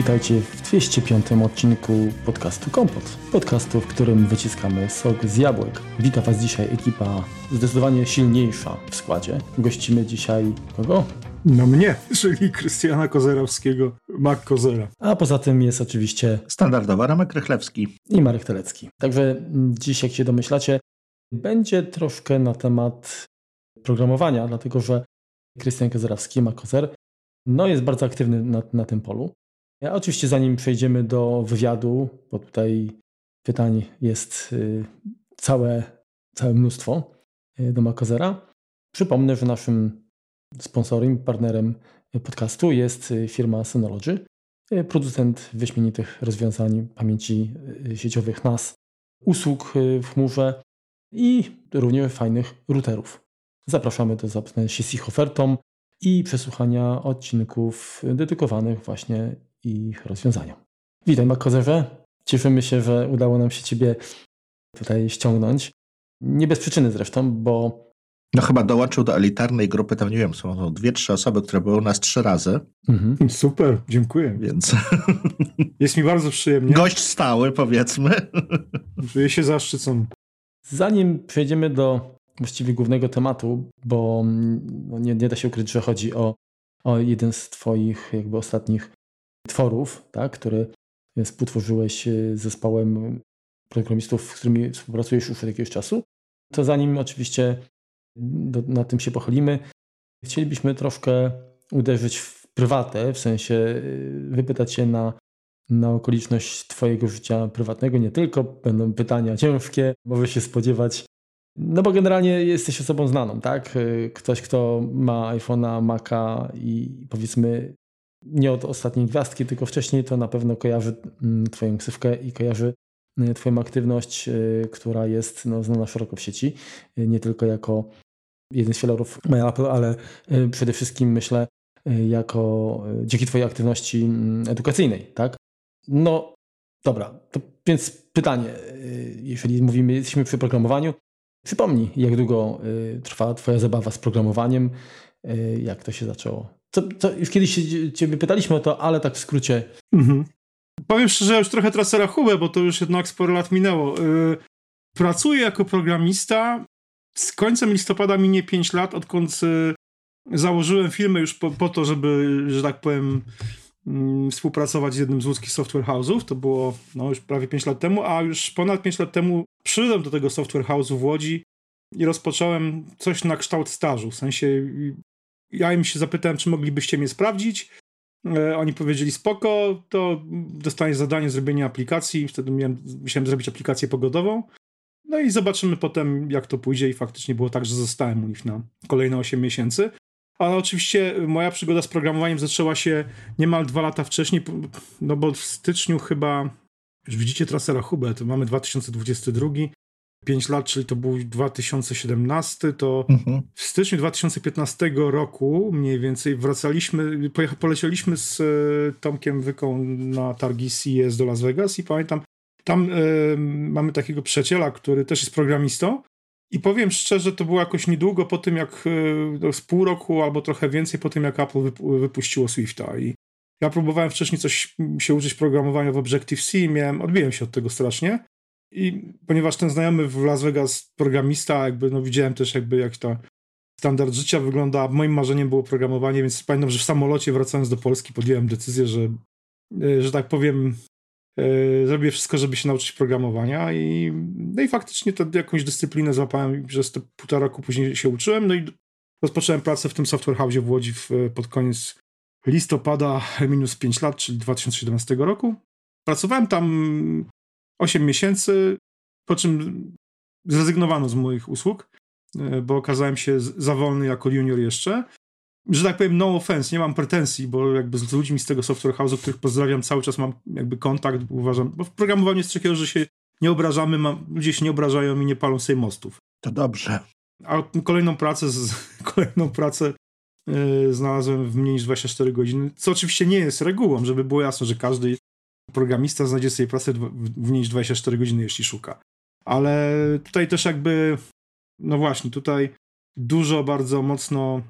Witajcie w 205 odcinku podcastu Kompot. Podcastu, w którym wyciskamy sok z jabłek. Witam Was dzisiaj ekipa zdecydowanie silniejsza w składzie. Gościmy dzisiaj kogo? No mnie, czyli Krystiana Kozerowskiego, Mac Kozera. A poza tym jest oczywiście standardowa Ramek Rychlewski i Marek Telecki. Także dziś, jak się domyślacie, będzie troszkę na temat programowania, dlatego że Krystian Kozerowski, Mac Kozer, no jest bardzo aktywny na, na tym polu. Ja oczywiście zanim przejdziemy do wywiadu, bo tutaj pytań jest y, całe, całe mnóstwo y, do Makozera, przypomnę, że naszym sponsorem, partnerem podcastu jest y, firma Synology, producent wyśmienitych rozwiązań pamięci sieciowych NAS, usług w chmurze i również fajnych routerów. Zapraszamy do zapoznania się z ich ofertą i przesłuchania odcinków dedykowanych właśnie ich rozwiązaniom. Witaj Makozerze. Cieszymy się, że udało nam się Ciebie tutaj ściągnąć. Nie bez przyczyny zresztą, bo... No chyba dołączył do elitarnej grupy, tam nie wiem, są dwie, trzy osoby, które były u nas trzy razy. Mhm. Super, dziękuję. Więc... Jest mi bardzo przyjemnie. Gość stały, powiedzmy. Czuję się zaszczycony. Zanim przejdziemy do właściwie głównego tematu, bo no nie, nie da się ukryć, że chodzi o, o jeden z Twoich jakby ostatnich tworów, tak, który współtworzyłeś z zespołem programistów, z którymi współpracujesz już od jakiegoś czasu, to zanim oczywiście do, na tym się pochylimy, chcielibyśmy troszkę uderzyć w prywatę, w sensie y, wypytać się na, na okoliczność Twojego życia prywatnego. Nie tylko będą pytania ciężkie, może się spodziewać. No bo generalnie jesteś osobą znaną, tak? Ktoś, kto ma iPhone'a, Maca i powiedzmy nie od ostatniej gwiazdki, tylko wcześniej, to na pewno kojarzy mm, Twoją ksywkę i kojarzy y, Twoją aktywność, y, która jest no, znana szeroko w sieci. Y, nie tylko jako jeden z filarów Apple, ale przede wszystkim myślę jako dzięki Twojej aktywności mm, edukacyjnej, tak? No dobra, to więc pytanie, jeżeli mówimy, jesteśmy przy programowaniu, przypomnij, jak długo trwa Twoja zabawa z programowaniem, jak to się zaczęło? To, już kiedyś się ciebie pytaliśmy o to, ale tak w skrócie. Mhm. Powiem szczerze, już trochę tracę rachubę, bo to już jednak sporo lat minęło. Yy, pracuję jako programista. Z końcem listopada minie 5 lat, odkąd yy, założyłem firmę już po, po, to, żeby, że tak powiem, yy, współpracować z jednym z łódzkich software house'ów. To było no, już prawie 5 lat temu, a już ponad 5 lat temu przyszedłem do tego software house'u w Łodzi i rozpocząłem coś na kształt stażu. W sensie ja im się zapytałem, czy moglibyście mnie sprawdzić. E, oni powiedzieli spoko, to dostaniesz zadanie zrobienia aplikacji. Wtedy miałem, musiałem zrobić aplikację pogodową. No i zobaczymy potem, jak to pójdzie. I faktycznie było tak, że zostałem u nich na kolejne 8 miesięcy. Ale oczywiście moja przygoda z programowaniem zaczęła się niemal dwa lata wcześniej, no bo w styczniu chyba, już widzicie trasę Rachubę, to mamy 2022, 5 lat, czyli to był 2017, to mhm. w styczniu 2015 roku mniej więcej wracaliśmy, polecieliśmy z e, Tomkiem Wyką na targi CES do Las Vegas i pamiętam, tam y, mamy takiego przyjaciela, który też jest programistą i powiem szczerze, to było jakoś niedługo po tym, jak y, z pół roku albo trochę więcej po tym, jak Apple wypuściło Swifta i ja próbowałem wcześniej coś się uczyć programowania w Objective-C miałem, odbiłem się od tego strasznie i ponieważ ten znajomy w Las Vegas programista, jakby no widziałem też jakby jak ta standard życia wygląda. Moim marzeniem było programowanie, więc pamiętam, że w samolocie wracając do Polski podjąłem decyzję, że, e, że tak powiem, yy, zrobię wszystko, żeby się nauczyć programowania i, no i faktycznie to jakąś dyscyplinę złapałem przez te półtora roku później się uczyłem, no i rozpocząłem pracę w tym software house w Łodzi w, pod koniec listopada minus 5 lat, czyli 2017 roku. Pracowałem tam 8 miesięcy, po czym zrezygnowano z moich usług, e, bo okazałem się za wolny jako junior jeszcze. Że tak powiem, no offense, nie mam pretensji, bo jakby z ludźmi z tego software house'u, których pozdrawiam, cały czas mam jakby kontakt, uważam, bo w programowaniu jest takiego, że się nie obrażamy, mam, ludzie się nie obrażają i nie palą sobie mostów. To dobrze. A kolejną pracę, z, kolejną pracę yy, znalazłem w mniej niż 24 godziny, co oczywiście nie jest regułą, żeby było jasne, że każdy programista znajdzie sobie pracę w mniej niż 24 godziny, jeśli szuka. Ale tutaj też jakby, no właśnie, tutaj dużo bardzo mocno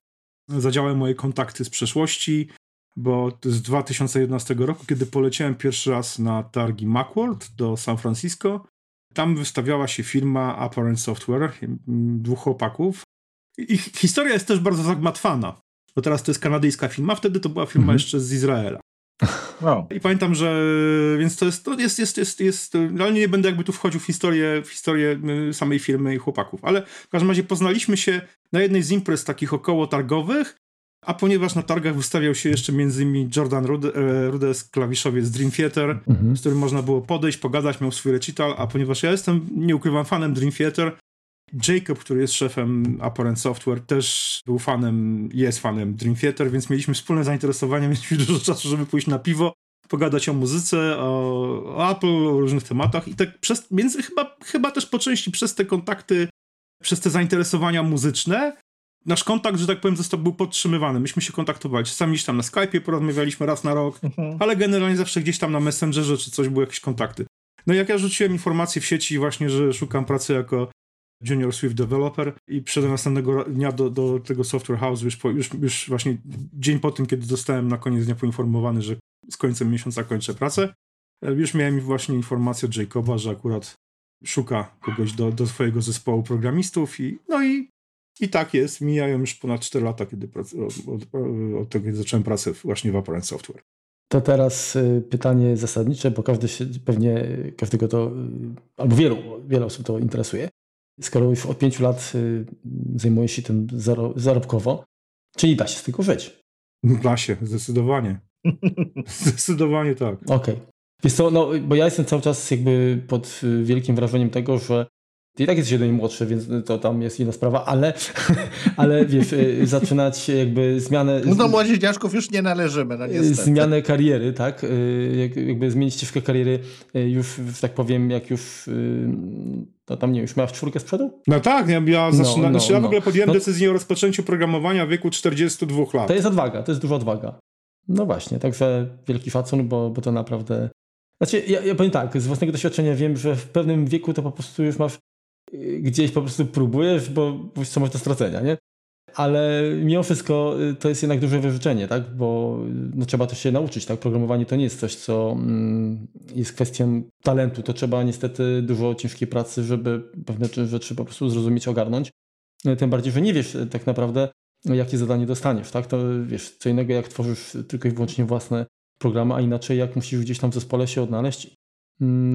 zadziałały moje kontakty z przeszłości. bo jest 2011 roku, kiedy poleciałem pierwszy raz na targi Macworld do San Francisco. Tam wystawiała się firma Apparent Software, dwóch chłopaków. Ich historia jest też bardzo zagmatwana, bo teraz to jest kanadyjska firma, wtedy to była firma mhm. jeszcze z Izraela. Wow. I pamiętam, że więc to jest, to jest, jest, jest, jest, no nie będę jakby tu wchodził w historię, w historię y, samej firmy i chłopaków, ale w każdym razie poznaliśmy się na jednej z imprez takich około targowych, a ponieważ na targach wystawiał się jeszcze między innymi Jordan e, Rudess, klawiszowiec Dream Theater, mhm. z którym można było podejść, pogadać, miał swój recital, a ponieważ ja jestem, nie ukrywam, fanem Dream Theater, Jacob, który jest szefem Apparent Software, też był fanem, jest fanem Dream Theater, więc mieliśmy wspólne zainteresowanie, mieliśmy dużo czasu, żeby pójść na piwo, pogadać o muzyce, o, o Apple, o różnych tematach i tak przez, między, chyba, chyba też po części przez te kontakty, przez te zainteresowania muzyczne, nasz kontakt, że tak powiem, został, był podtrzymywany. Myśmy się kontaktowali. Czasami gdzieś tam na Skype'ie porozmawialiśmy raz na rok, mhm. ale generalnie zawsze gdzieś tam na Messengerze czy coś były jakieś kontakty. No jak ja rzuciłem informację w sieci właśnie, że szukam pracy jako Junior Swift Developer i przyszedłem następnego dnia do, do tego Software House już, po, już, już właśnie dzień po tym, kiedy zostałem na koniec dnia poinformowany, że z końcem miesiąca kończę pracę. E, już miałem właśnie informację od Jacoba, że akurat szuka kogoś do, do swojego zespołu programistów i no i, i tak jest. Mijają już ponad 4 lata, kiedy od, od, od tego, kiedy zacząłem pracę właśnie w Apparent Software. To teraz y, pytanie zasadnicze, bo każdy się, pewnie każdego to, y, albo wielu, wiele osób to interesuje skoro już od pięciu lat y, zajmuje się tym zarobkowo, czyli da się z tego żyć. Da się, zdecydowanie. zdecydowanie tak. Okej. Okay. Wiesz co, no, bo ja jestem cały czas jakby pod y, wielkim wrażeniem tego, że ty i tak jesteś jeden młodszy, więc to tam jest inna sprawa, ale, ale wiesz, y, zaczynać jakby zmianę... No do młodzieżniaczków już nie należymy, no niestety. Zmianę kariery, tak? Jakby zmienić ścieżkę kariery już, tak powiem, jak już to tam nie już miała w czwórkę z przodu? No tak, ja, ja, no, no, znaczy, ja w no. ogóle podjąłem no, decyzję o rozpoczęciu programowania w wieku 42 lat. To jest odwaga, to jest duża odwaga. No właśnie, także wielki szacun, bo, bo to naprawdę... Znaczy, ja, ja powiem tak, z własnego doświadczenia wiem, że w pewnym wieku to po prostu już masz y, gdzieś po prostu próbujesz, bo co masz do stracenia, nie? ale mimo wszystko y, to jest jednak duże wyrzeczenie, tak? bo no, trzeba też się nauczyć. Tak? Programowanie to nie jest coś, co mm, jest kwestią talentu. To trzeba niestety dużo ciężkiej pracy, żeby pewne rzeczy po prostu zrozumieć, ogarnąć. No, tym bardziej, że nie wiesz y, tak naprawdę, jakie zadanie dostaniesz. Tak? To wiesz, co innego jak tworzysz tylko i wyłącznie własne programy, a inaczej jak musisz gdzieś tam w zespole się odnaleźć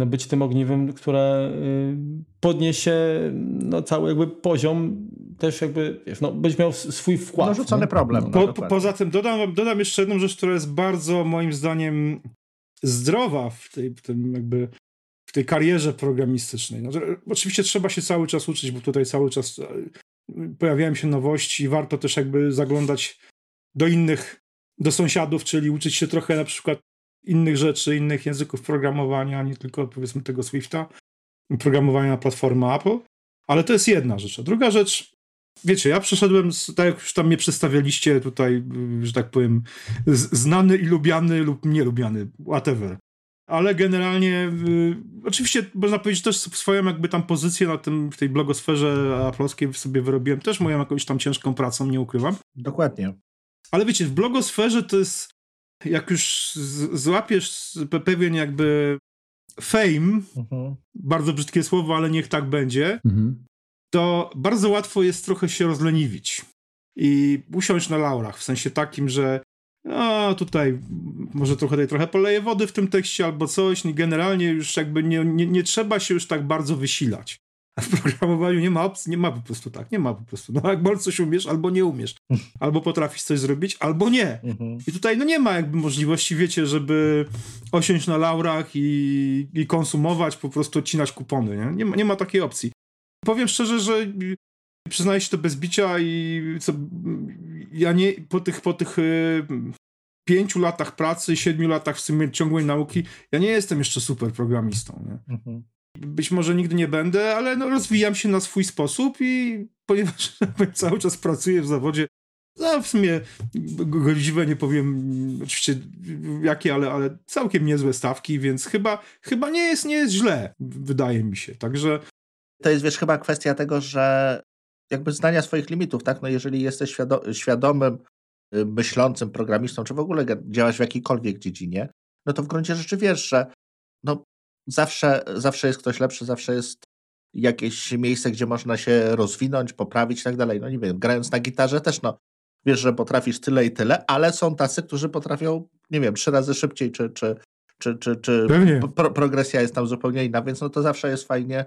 być tym ogniwem, które y, podniesie no, cały jakby poziom, też jakby, wiesz, no, być miał swój wkład. Narzucony no, problem. No, po, po, poza tym dodam, dodam jeszcze jedną rzecz, która jest bardzo moim zdaniem zdrowa w tej, w tym jakby w tej karierze programistycznej. No, oczywiście trzeba się cały czas uczyć, bo tutaj cały czas e, pojawiają się nowości i warto też jakby zaglądać do innych, do sąsiadów, czyli uczyć się trochę na przykład innych rzeczy, innych języków programowania, nie tylko powiedzmy tego Swifta, programowania na platformę Apple. Ale to jest jedna rzecz. A druga rzecz, wiecie, ja przeszedłem, z, tak jak już tam mnie przedstawialiście tutaj, że tak powiem, znany i lubiany lub nielubiany, whatever. Ale generalnie, y, oczywiście można powiedzieć też swoją jakby tam pozycję na tym, w tej blogosferze aplowskiej sobie wyrobiłem też moją jakąś tam ciężką pracą, nie ukrywam. Dokładnie. Ale wiecie, w blogosferze to jest jak już złapiesz pewien jakby fame, mhm. bardzo brzydkie słowo, ale niech tak będzie, mhm. to bardzo łatwo jest trochę się rozleniwić i usiąść na laurach, w sensie takim, że no tutaj może trochę, tutaj trochę poleję wody w tym tekście albo coś, generalnie już jakby nie, nie, nie trzeba się już tak bardzo wysilać. A w programowaniu nie ma opcji, nie ma po prostu tak, nie ma po prostu. No jak coś umiesz, albo nie umiesz. Albo potrafisz coś zrobić, albo nie. Mhm. I tutaj no nie ma jakby możliwości, wiecie, żeby osiąść na laurach i, i konsumować, po prostu odcinać kupony, nie? Nie ma, nie ma takiej opcji. Powiem szczerze, że przyznaję się to bez bicia i co, ja nie, po tych, po tych y, pięciu latach pracy, siedmiu latach w sumie ciągłej nauki, ja nie jestem jeszcze super programistą, nie? Mhm. Być może nigdy nie będę, ale no rozwijam się na swój sposób i ponieważ cały czas pracuję w zawodzie, no w sumie godziwe nie powiem oczywiście jakie, ale, ale całkiem niezłe stawki, więc chyba, chyba nie, jest, nie jest źle, wydaje mi się. Także. To jest wiesz, chyba kwestia tego, że jakby znania swoich limitów, tak? No jeżeli jesteś świado świadomym y, myślącym programistą, czy w ogóle działać w jakiejkolwiek dziedzinie, no to w gruncie rzeczy wiesz, że no, zawsze, zawsze jest ktoś lepszy, zawsze jest jakieś miejsce, gdzie można się rozwinąć, poprawić i tak dalej. No nie wiem, grając na gitarze też no, wiesz, że potrafisz tyle i tyle, ale są tacy, którzy potrafią, nie wiem, trzy razy szybciej, czy, czy, czy, czy, czy pro, progresja jest tam zupełnie inna, więc no to zawsze jest fajnie,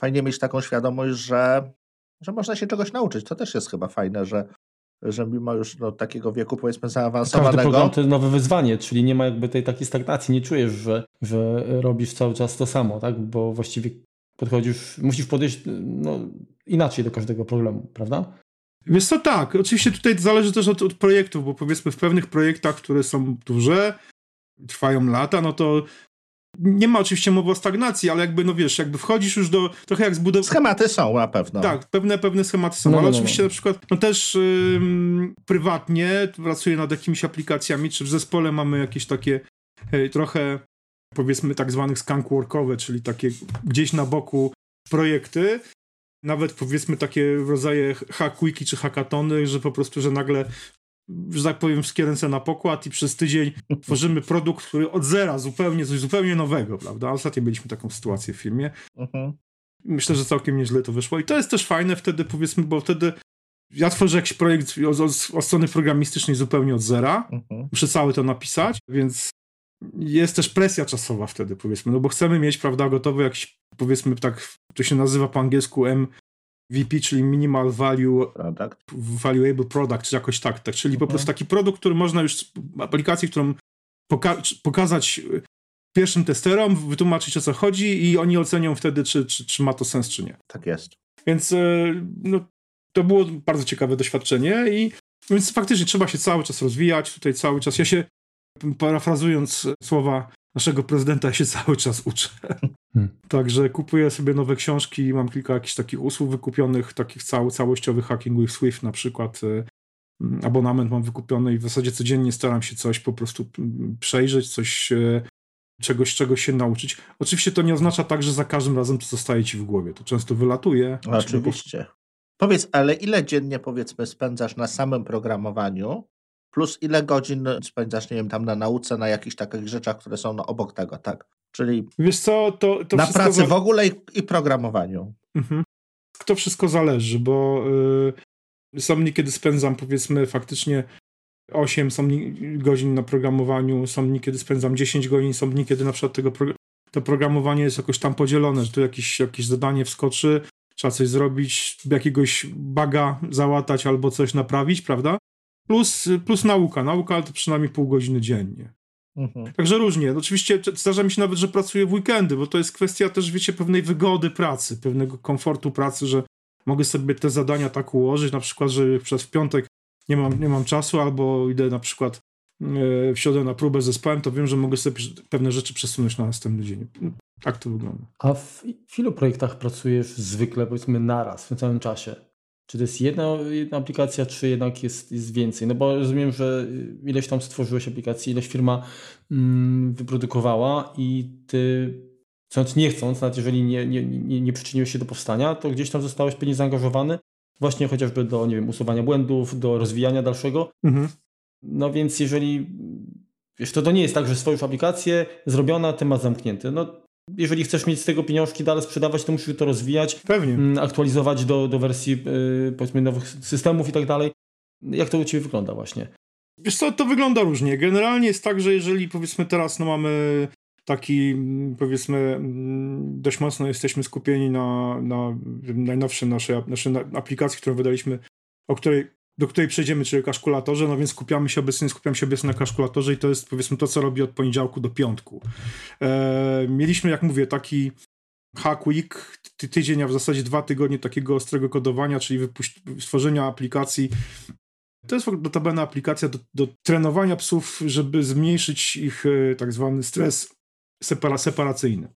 fajnie mieć taką świadomość, że, że można się czegoś nauczyć. To też jest chyba fajne, że, że mimo już no, takiego wieku powiedzmy zaawansowanego... Każdy program to jest nowe wyzwanie, czyli nie ma jakby tej takiej stagnacji, nie czujesz, że, że robisz cały czas to samo, tak? Bo właściwie podchodzisz, musisz podejść no, inaczej do każdego problemu, prawda? Wiesz co, tak. Oczywiście tutaj zależy też od, od projektów, bo powiedzmy w pewnych projektach, które są duże, trwają lata, no to nie ma oczywiście mowy o stagnacji, ale jakby, no wiesz, jakby wchodzisz już do, trochę jak zbudować... Schematy są na pewno. Tak, pewne, pewne schematy są, no, ale no, no oczywiście no. na przykład, no też ym, prywatnie pracuję nad jakimiś aplikacjami, czy w zespole mamy jakieś takie y, trochę, powiedzmy, tak zwanych skankworkowe, czyli takie gdzieś na boku projekty, nawet powiedzmy takie rodzaje hack-wiki czy hackatony, że po prostu, że nagle że tak powiem, wszystkie ręce na pokład i przez tydzień tworzymy produkt, który od zera, zupełnie coś zupełnie nowego, prawda? Ostatnio mieliśmy taką sytuację w firmie. Uh-huh. Myślę, że całkiem nieźle to wyszło i to jest też fajne wtedy, powiedzmy, bo wtedy ja tworzę jakiś projekt od, strony programistycznej zupełnie od zera. Uh-huh. Muszę cały to napisać, więc jest też presja czasowa wtedy, powiedzmy, no bo chcemy mieć, prawda, gotowy jakiś, powiedzmy tak, to się nazywa po angielsku MVP, czyli Minimal Value product. Valuable Product, czy jakoś tak, tak czyli po mhm. prostu taki produkt, który można już, aplikację, którą poka pokazać pierwszym testerom, wytłumaczyć o co chodzi i oni ocenią wtedy, czy, czy, czy ma to sens, czy nie. Tak jest. Więc e, no, to było bardzo ciekawe doświadczenie i więc faktycznie trzeba się cały czas rozwijać, tutaj cały czas, ja się parafrazując słowa naszego prezydenta, ja się cały czas uczę. Hmm. Także kupuję sobie nowe książki i mam kilka jakichś takich usług wykupionych, takich cały, całościowych hacking with Swift na przykład. E, abonament mam wykupiony i w zasadzie codziennie staram się coś po prostu przejrzeć, coś e, czegoś, czegoś się nauczyć. Oczywiście to nie oznacza tak, że za każdym razem to zostaje ci w głowie. To często wylatuje. Oczywiście. Powiedz, ale ile dziennie powiedzmy spędzasz na samym programowaniu plus ile godzin spędzasz, nie wiem, tam na nauce, na jakichś takich rzeczach, które są no, obok tego, tak? Czyli Wiesz co, to, to na pracy za... w ogóle i, i programowaniu. Mhm. To wszystko zależy, bo yy, są dni, kiedy spędzam powiedzmy faktycznie 8 są godzin na programowaniu, są kiedy spędzam 10 godzin, są dni, kiedy na przykład tego pro, to programowanie jest jakoś tam podzielone, że tu jakieś, jakieś zadanie wskoczy, trzeba coś zrobić, jakiegoś baga załatać albo coś naprawić, prawda? Plus, plus nauka. Nauka to przynajmniej pół godziny dziennie. Mhm. Także różnie. Oczywiście zdarza mi się nawet, że pracuję w weekendy, bo to jest kwestia też, wiecie, pewnej wygody pracy, pewnego komfortu pracy, że mogę sobie te zadania tak ułożyć, na przykład, że przez w piątek nie mam, nie mam czasu, albo idę na przykład e, w środę na próbę z zespołem, to wiem, że mogę sobie pewne rzeczy przesunąć na następny dzień. Tak to wygląda. A w, w ilu projektach pracujesz zwykle, powiedzmy, naraz, w tym samym czasie? Czy to jest jedna, jedna aplikacja, czy jednak jest, jest więcej? No bo rozumiem, że ileś tam stworzyłeś aplikacji, ileś firma mm, wyprodukowała i ty chcąc nie chcąc, nawet jeżeli nie, nie, nie, nie przyczyniłeś się do powstania, to gdzieś tam zostałeś pewnie zaangażowany właśnie chociażby do, nie wiem, usuwania błędów, do rozwijania dalszego. Mhm. No więc jeżeli, wiesz, to, to nie jest tak, że swoją aplikację zrobiona, temat zamknięty. No jeżeli chcesz mieć z tego pieniążki dalej sprzedawać, to musisz to rozwijać, Pewnie. Mm, aktualizować do, do wersji yy, powiedzmy nowych systemów i tak dalej. Jak to u Ciebie wygląda właśnie? Wiesz co, to wygląda różnie. Generalnie jest tak, że jeżeli powiedzmy teraz no mamy taki mm, powiedzmy mm, dość mocno jesteśmy skupieni na, na najnowszej naszej, naszej aplikacji, którą wydaliśmy, o której do której przejdziemy, czyli kaszkulatorze, no więc skupiamy się obecnie, skupiam się obecnie na kaszkulatorze i to jest powiedzmy to, co robię od poniedziałku do piątku. E, mieliśmy, jak mówię, taki hack week, ty, tydzień, a w zasadzie dwa tygodnie takiego ostrego kodowania, czyli stworzenia aplikacji. To jest notabene aplikacja do, do trenowania psów, żeby zmniejszyć ich e, tak zwany stres separa, separacyjny.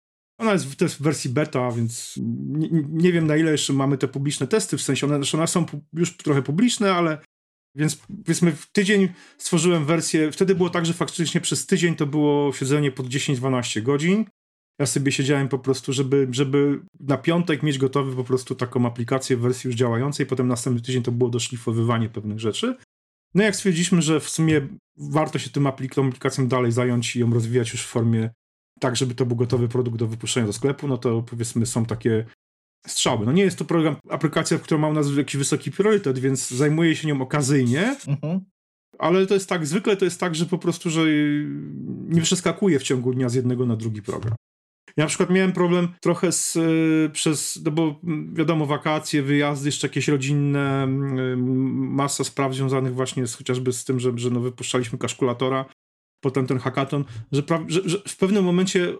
Ona jest też w wersji beta, więc nie, nie, wiem na ile jeszcze mamy te publiczne testy, w sensie one, one są już trochę publiczne, ale więc powiedzmy w tydzień stworzyłem wersję, wtedy było tak, że faktycznie przez tydzień to było siedzenie pod 10-12 godzin. Ja sobie siedziałem po prostu, żeby, żeby na piątek mieć gotowy po prostu taką aplikację w wersji już działającej, potem następny tydzień to było doszlifowywanie pewnych rzeczy. No jak stwierdziliśmy, że w sumie warto się tym aplik tą aplikacją dalej zająć i ją rozwijać już w formie tak, żeby to był gotowy produkt do wypuszczenia do sklepu, no to powiedzmy są takie strzały. No nie jest to program, aplikacja, która ma u nas jakiś wysoki priorytet, więc zajmuję się nią okazyjnie, mhm. ale to jest tak, zwykle to jest tak, że po prostu, że nie przeskakuje w ciągu dnia z jednego na drugi program. Ja na przykład miałem problem trochę z, y, przez, no bo wiadomo, wakacje, wyjazdy, jeszcze jakieś rodzinne, y, masa spraw związanych właśnie z, chociażby z tym, że, że no wypuszczaliśmy kaszkulatora, potem ten hackathon, że, że, że w pewnym momencie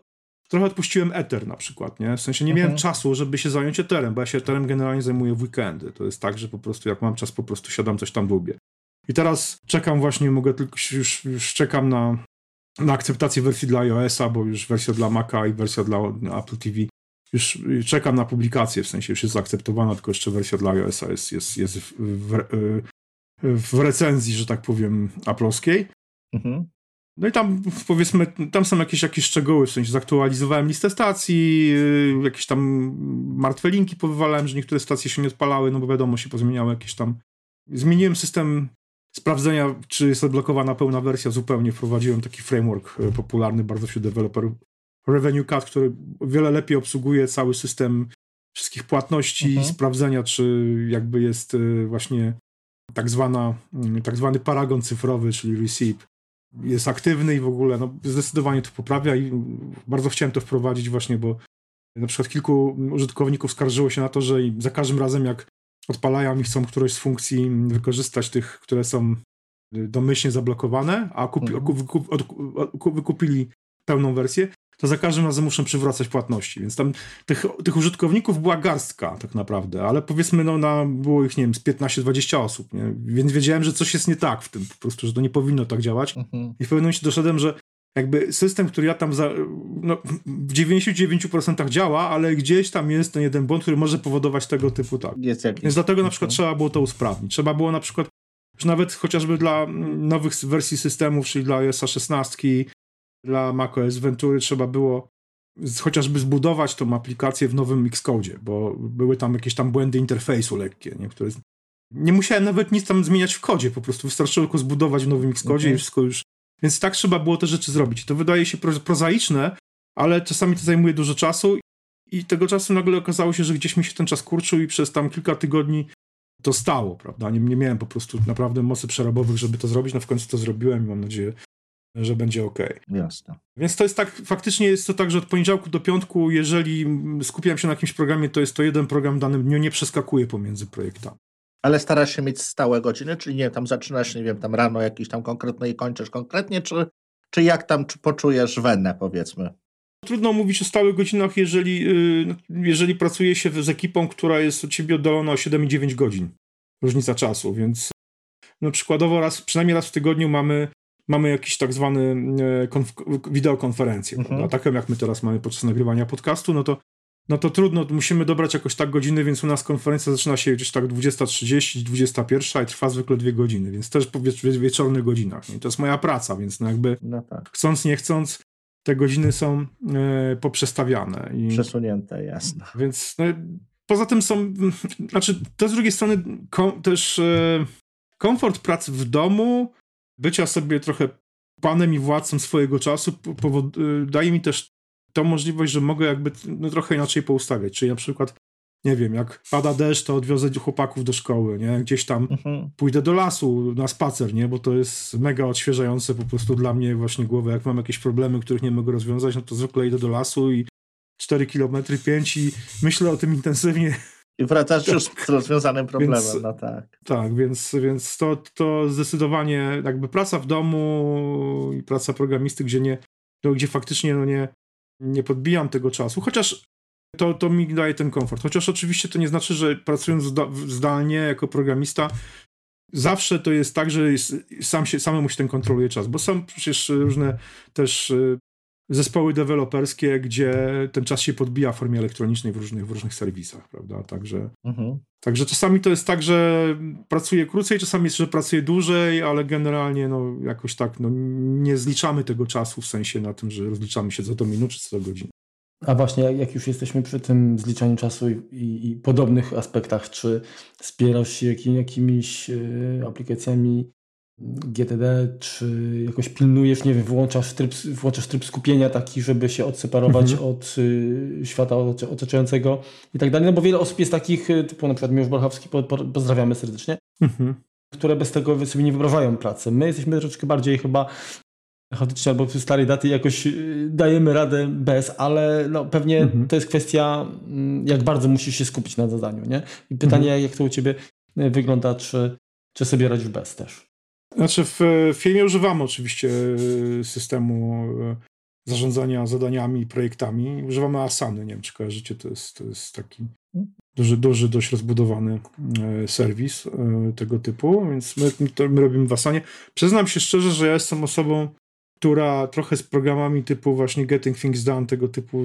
trochę odpuściłem Ether na przykład, nie? W sensie nie mhm. miałem czasu, żeby się zająć Etherem, bo ja się Etherem generalnie zajmuję w weekendy. To jest tak, że po prostu jak mam czas, po prostu siadam, coś tam lubię. I teraz czekam właśnie, mogę tylko, już, już czekam na, na akceptację wersji dla iOS-a, bo już wersja dla Maca i wersja dla Apple TV już czekam na publikację, w sensie już jest zaakceptowana, tylko jeszcze wersja dla iOS-a jest, jest, jest w, w, w recenzji, że tak powiem, aplowskiej. Mhm. No i tam powiedzmy, tam są jakieś, jakieś szczegóły, w sensie zaktualizowałem listę stacji, yy, jakieś tam martwe linki powywalałem, że niektóre stacje się nie odpalały, no bo wiadomo, się pozmieniały jakieś tam. Zmieniłem system sprawdzenia, czy jest odblokowana pełna wersja, zupełnie wprowadziłem taki framework yy, popularny bardzo wśród deweloperów, Revenue Cut, który wiele lepiej obsługuje cały system wszystkich płatności, mhm. sprawdzenia, czy jakby jest yy, właśnie tak, zwana, tak zwany paragon cyfrowy, czyli receipt jest aktywny i w ogóle no, zdecydowanie to poprawia i bardzo chciałem to wprowadzić właśnie, bo na przykład kilku użytkowników skarżyło się na to, że za każdym razem jak odpalają i chcą którąś z funkcji wykorzystać tych, które są domyślnie zablokowane, a kupi, mhm. wykupili pełną wersję, to za każdym razem muszę przywracać płatności. Więc tam tych, tych użytkowników była garstka tak naprawdę, ale powiedzmy, no na, było ich, nie wiem, z 15-20 osób, nie? więc wiedziałem, że coś jest nie tak w tym, po prostu, że to nie powinno tak działać. Mhm. I w pewnym momencie doszedłem, że jakby system, który ja tam za, no, w 99% działa, ale gdzieś tam jest ten jeden błąd, który może powodować tego typu tak. Jest jakiś. Więc dlatego na przykład mhm. trzeba było to usprawnić. Trzeba było na przykład już nawet chociażby dla nowych wersji systemów, czyli dla iOS 16, dla macOS Ventury trzeba było chociażby zbudować tą aplikację w nowym Xcode, bo były tam jakieś tam błędy interfejsu lekkie, nie? które nie musiałem nawet nic tam zmieniać w kodzie, po prostu wystarczyło tylko zbudować w nowym Xcode okay. i wszystko już. Więc tak trzeba było te rzeczy zrobić. To wydaje się prozaiczne, ale czasami to zajmuje dużo czasu i tego czasu nagle okazało się, że gdzieś mi się ten czas kurczył i przez tam kilka tygodni to stało, prawda? Nie, nie miałem po prostu naprawdę mocy przerobowych, żeby to zrobić, no w końcu to zrobiłem i mam nadzieję, że będzie ok. Jasne. Więc to jest tak, faktycznie jest to tak, że od poniedziałku do piątku, jeżeli skupiam się na jakimś programie, to jest to jeden program w danym dniu, nie przeskakuje pomiędzy projektami. Ale starasz się mieć stałe godziny, czyli nie, tam zaczynasz, nie wiem, tam rano jakiś tam konkretny i kończysz konkretnie, czy, czy jak tam czy poczujesz wenę, powiedzmy? Trudno mówić o stałych godzinach, jeżeli, y, jeżeli pracuje się z ekipą, która jest od ciebie oddalona o 7 i 9 godzin. Różnica czasu, więc no przykładowo raz, przynajmniej raz w tygodniu mamy mamy jakiś tak zwany e, konf- wideokonferencję, mhm. taką jak my teraz mamy podczas nagrywania podcastu, no to no to trudno, musimy dobrać jakoś tak godziny, więc u nas konferencja zaczyna się gdzieś tak 20.30, 21 i trwa zwykle dwie godziny, więc też po wieczornych godzinach. I to jest moja praca, więc no jakby no tak. chcąc, nie chcąc, te godziny są e, poprzestawiane. I, Przesunięte, jasne. Więc no, poza tym są, znaczy to z drugiej strony kom, też e, komfort pracy w domu bycia sobie trochę panem i władcą swojego czasu y, daje mi też tą możliwość, że mogę jakby no, trochę inaczej poustawiać. Czyli na przykład, nie wiem, jak pada deszcz, to odwiozę chłopaków do szkoły, nie? Gdzieś tam mhm. pójdę do lasu na spacer, nie? Bo to jest mega odświeżające po prostu dla mnie właśnie głowę. Jak mam jakieś problemy, których nie mogę rozwiązać, no to zwykle idę do lasu i 4 km, 5 i myślę o tym intensywnie i wracasz już z rozwiązanym problemem, więc, no tak. Tak, więc, więc to, to zdecydowanie jakby praca w domu i praca programisty, gdzie nie, no, gdzie faktycznie no nie, nie podbijam tego czasu, chociaż to, to mi daje ten komfort. Chociaż oczywiście to nie znaczy, że pracując zdalnie jako programista, zawsze to jest tak, że jest, sam się, samemu się ten kontroluje czas, bo są przecież różne też zespoły deweloperskie, gdzie ten czas się podbija w formie elektronicznej w różnych, w różnych serwisach, prawda? Także, mhm. także czasami to jest tak, że pracuję krócej, czasami jest, że pracuję dłużej, ale generalnie no, jakoś tak no, nie zliczamy tego czasu w sensie na tym, że rozliczamy się co do minut czy co do godzin. A właśnie, jak już jesteśmy przy tym zliczaniu czasu i, i, i podobnych aspektach, czy wspierasz się jakimi, jakimiś y, aplikacjami GTD, czy jakoś pilnujesz, nie wiem, włączasz tryb, włączasz tryb skupienia taki, żeby się odseparować mhm. od y, świata otaczającego i tak dalej, no bo wiele osób jest takich, y, typu na przykład Miłosz Borchowski, po, po, pozdrawiamy serdecznie, mhm. które bez tego sobie nie wyobrażają pracy. My jesteśmy troszeczkę bardziej chyba chaotycznie albo przy starej daty jakoś y, dajemy radę bez, ale no, pewnie mhm. to jest kwestia, mm, jak bardzo musisz się skupić na zadaniu, nie? I pytanie, jak to u ciebie y, wygląda, czy, czy sobie radzisz bez też? Znaczy w, w filmie używamy oczywiście y, systemu zarządzania zadaniami i projektami. Używamy Asany, nie wiem czy kojarzycie, to jest, to jest taki duży, duży, dość rozbudowany serwis tego typu, więc my, my robimy w Asanie. Przyznam się szczerze, że ja jestem osobą, która trochę z programami typu właśnie Getting Things Done, tego typu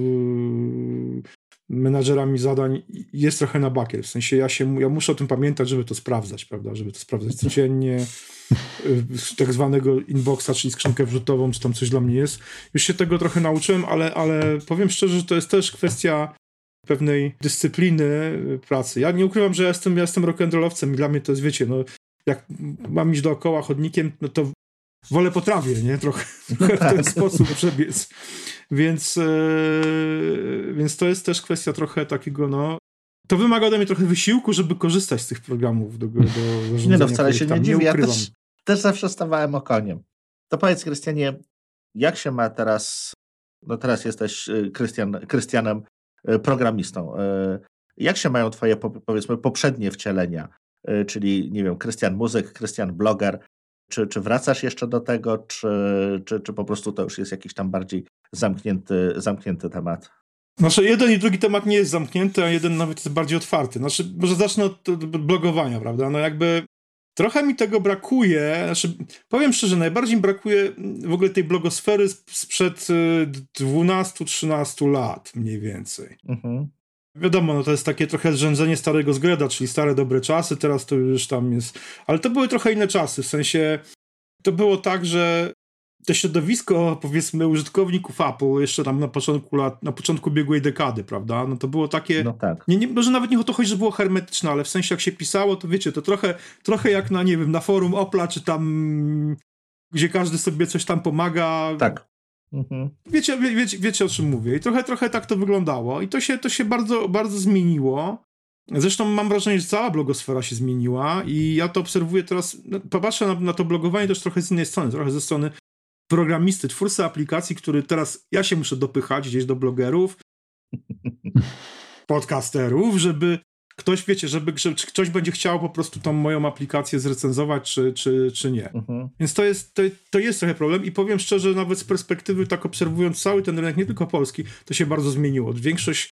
menadżerami zadań jest trochę na bakier. W sensie ja, się, ja muszę o tym pamiętać, żeby to sprawdzać, prawda? Żeby to sprawdzać codziennie, yy, tak zwanego inboxa, czyli skrzynkę wrzutową, czy tam coś dla mnie jest. Już się tego trochę nauczyłem, ale, ale powiem szczerze, że to jest też kwestia pewnej dyscypliny pracy. Ja nie ukrywam, że ja jestem, ja jestem rock'n'rollowcem i dla mnie to jest, wiecie, no jak mam iść dookoła chodnikiem, no to wolę po trawie, nie? Trochę, trochę w ten sposób przebiec. Więc, e, więc to jest też kwestia trochę takiego, no, to wymaga ode mnie trochę wysiłku, żeby korzystać z tych programów do, do zarządzania Nie no, wcale się nie dziwię. Ja też, też zawsze stawałem okoniem. To powiedz, Krystianie, jak się ma teraz, no teraz jesteś e, Krystian, Krystianem e, programistą, jak się mają twoje, powiedzmy, poprzednie wcielenia, czyli, nie wiem, Krystian muzyk, Krystian bloger, czy, czy wracasz jeszcze do tego, czy, czy, czy po prostu to już jest jakiś tam bardziej zamknięty, zamknięty temat? Znaczy, jeden i drugi temat nie jest zamknięty, a jeden nawet jest bardziej otwarty. Znaczy, może zacznę od blogowania, prawda? No jakby trochę mi tego brakuje. Znaczy, powiem szczerze, najbardziej mi brakuje w ogóle tej blogosfery sprzed 12-13 y, lat mniej więcej. Mhm. Wiadomo, no to jest takie trochę zrzędzenie starego zgreda, czyli stare dobre czasy, teraz to już tam jest. Ale to były trochę inne czasy, w sensie to było tak, że to środowisko, powiedzmy, użytkowników Apple jeszcze tam na początku lat, na początku biegłej dekady, prawda? No to było takie. No tak. Nie, nie, może nawet nie o to chodzi, że było hermetyczne, ale w sensie jak się pisało, to wiecie, to trochę, trochę jak na, nie wiem, na forum Opla, czy tam gdzie każdy sobie coś tam pomaga. Tak. Mhm. Wiecie, wie, wiecie, wiecie o czym mówię. I trochę, trochę tak to wyglądało. I to się, to się bardzo, bardzo zmieniło. Zresztą mam wrażenie, że cała blogosfera się zmieniła i ja to obserwuję teraz, no, popatrzę na, na to blogowanie też trochę z innej strony, trochę ze strony programisty, twórcy aplikacji, który teraz ja się muszę dopychać gdzieś do blogerów, podcasterów, żeby ktoś, wiecie, żeby, żeby czy ktoś będzie chciał po prostu tą moją aplikację zrecenzować, czy, czy, czy nie. Mhm. Więc to jest, to, to jest trochę problem i powiem szczerze, nawet z perspektywy, tak obserwując cały ten rynek, nie tylko polski, to się bardzo zmieniło. Większość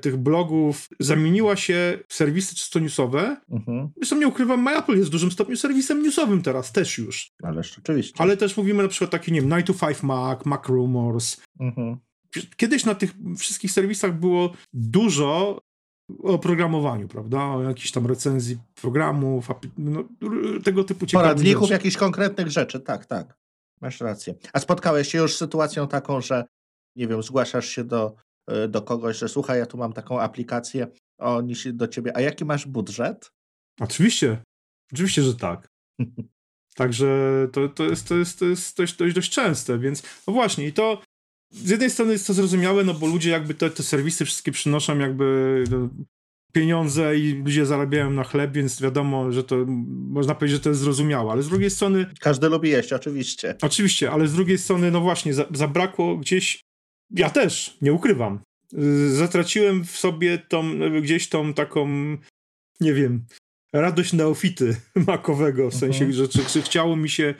tych blogów zamieniła się w serwisy czysto newsowe. Mhm. Zresztą nie ukrywam, MyApple jest w dużym stopniu serwisem newsowym teraz też już. Ale rzeczywiście. Ale też mówimy na przykład takie, nie wiem, 9 to 5 Mac, Mac Rumors. Mhm. Kiedyś na tych wszystkich serwisach było dużo o programowaniu, prawda? O jakiejś tam recenzji programów, no, tego typu ciekawych Poradników jakichś konkretnych rzeczy, tak, tak. Masz rację. A spotkałeś się już z sytuacją taką, że nie wiem, zgłaszasz się do, e, do kogoś, że słuchaj, ja tu mam taką aplikację, oni się do ciebie, a jaki masz budżet? Oczywiście. Oczywiście, że tak. Także to, to, jest, to, jest, to jest dość, dość, dość częste, więc no właśnie i to z jednej strony jest to zrozumiałe, no bo ludzie jakby te, te serwisy wszystkie przynoszą jakby no, pieniądze i ludzie zarabiają na chleb, więc wiadomo, że to można powiedzieć, że to jest zrozumiałe, ale z drugiej strony... Każdy lubi jeść, oczywiście. Oczywiście, ale z drugiej strony, no właśnie, za, zabrakło gdzieś... Ja też, nie ukrywam. Zatraciłem w sobie tą, gdzieś tą taką, nie wiem, radość neofity makowego, w sensie, mhm. że czy, czy chciało mi się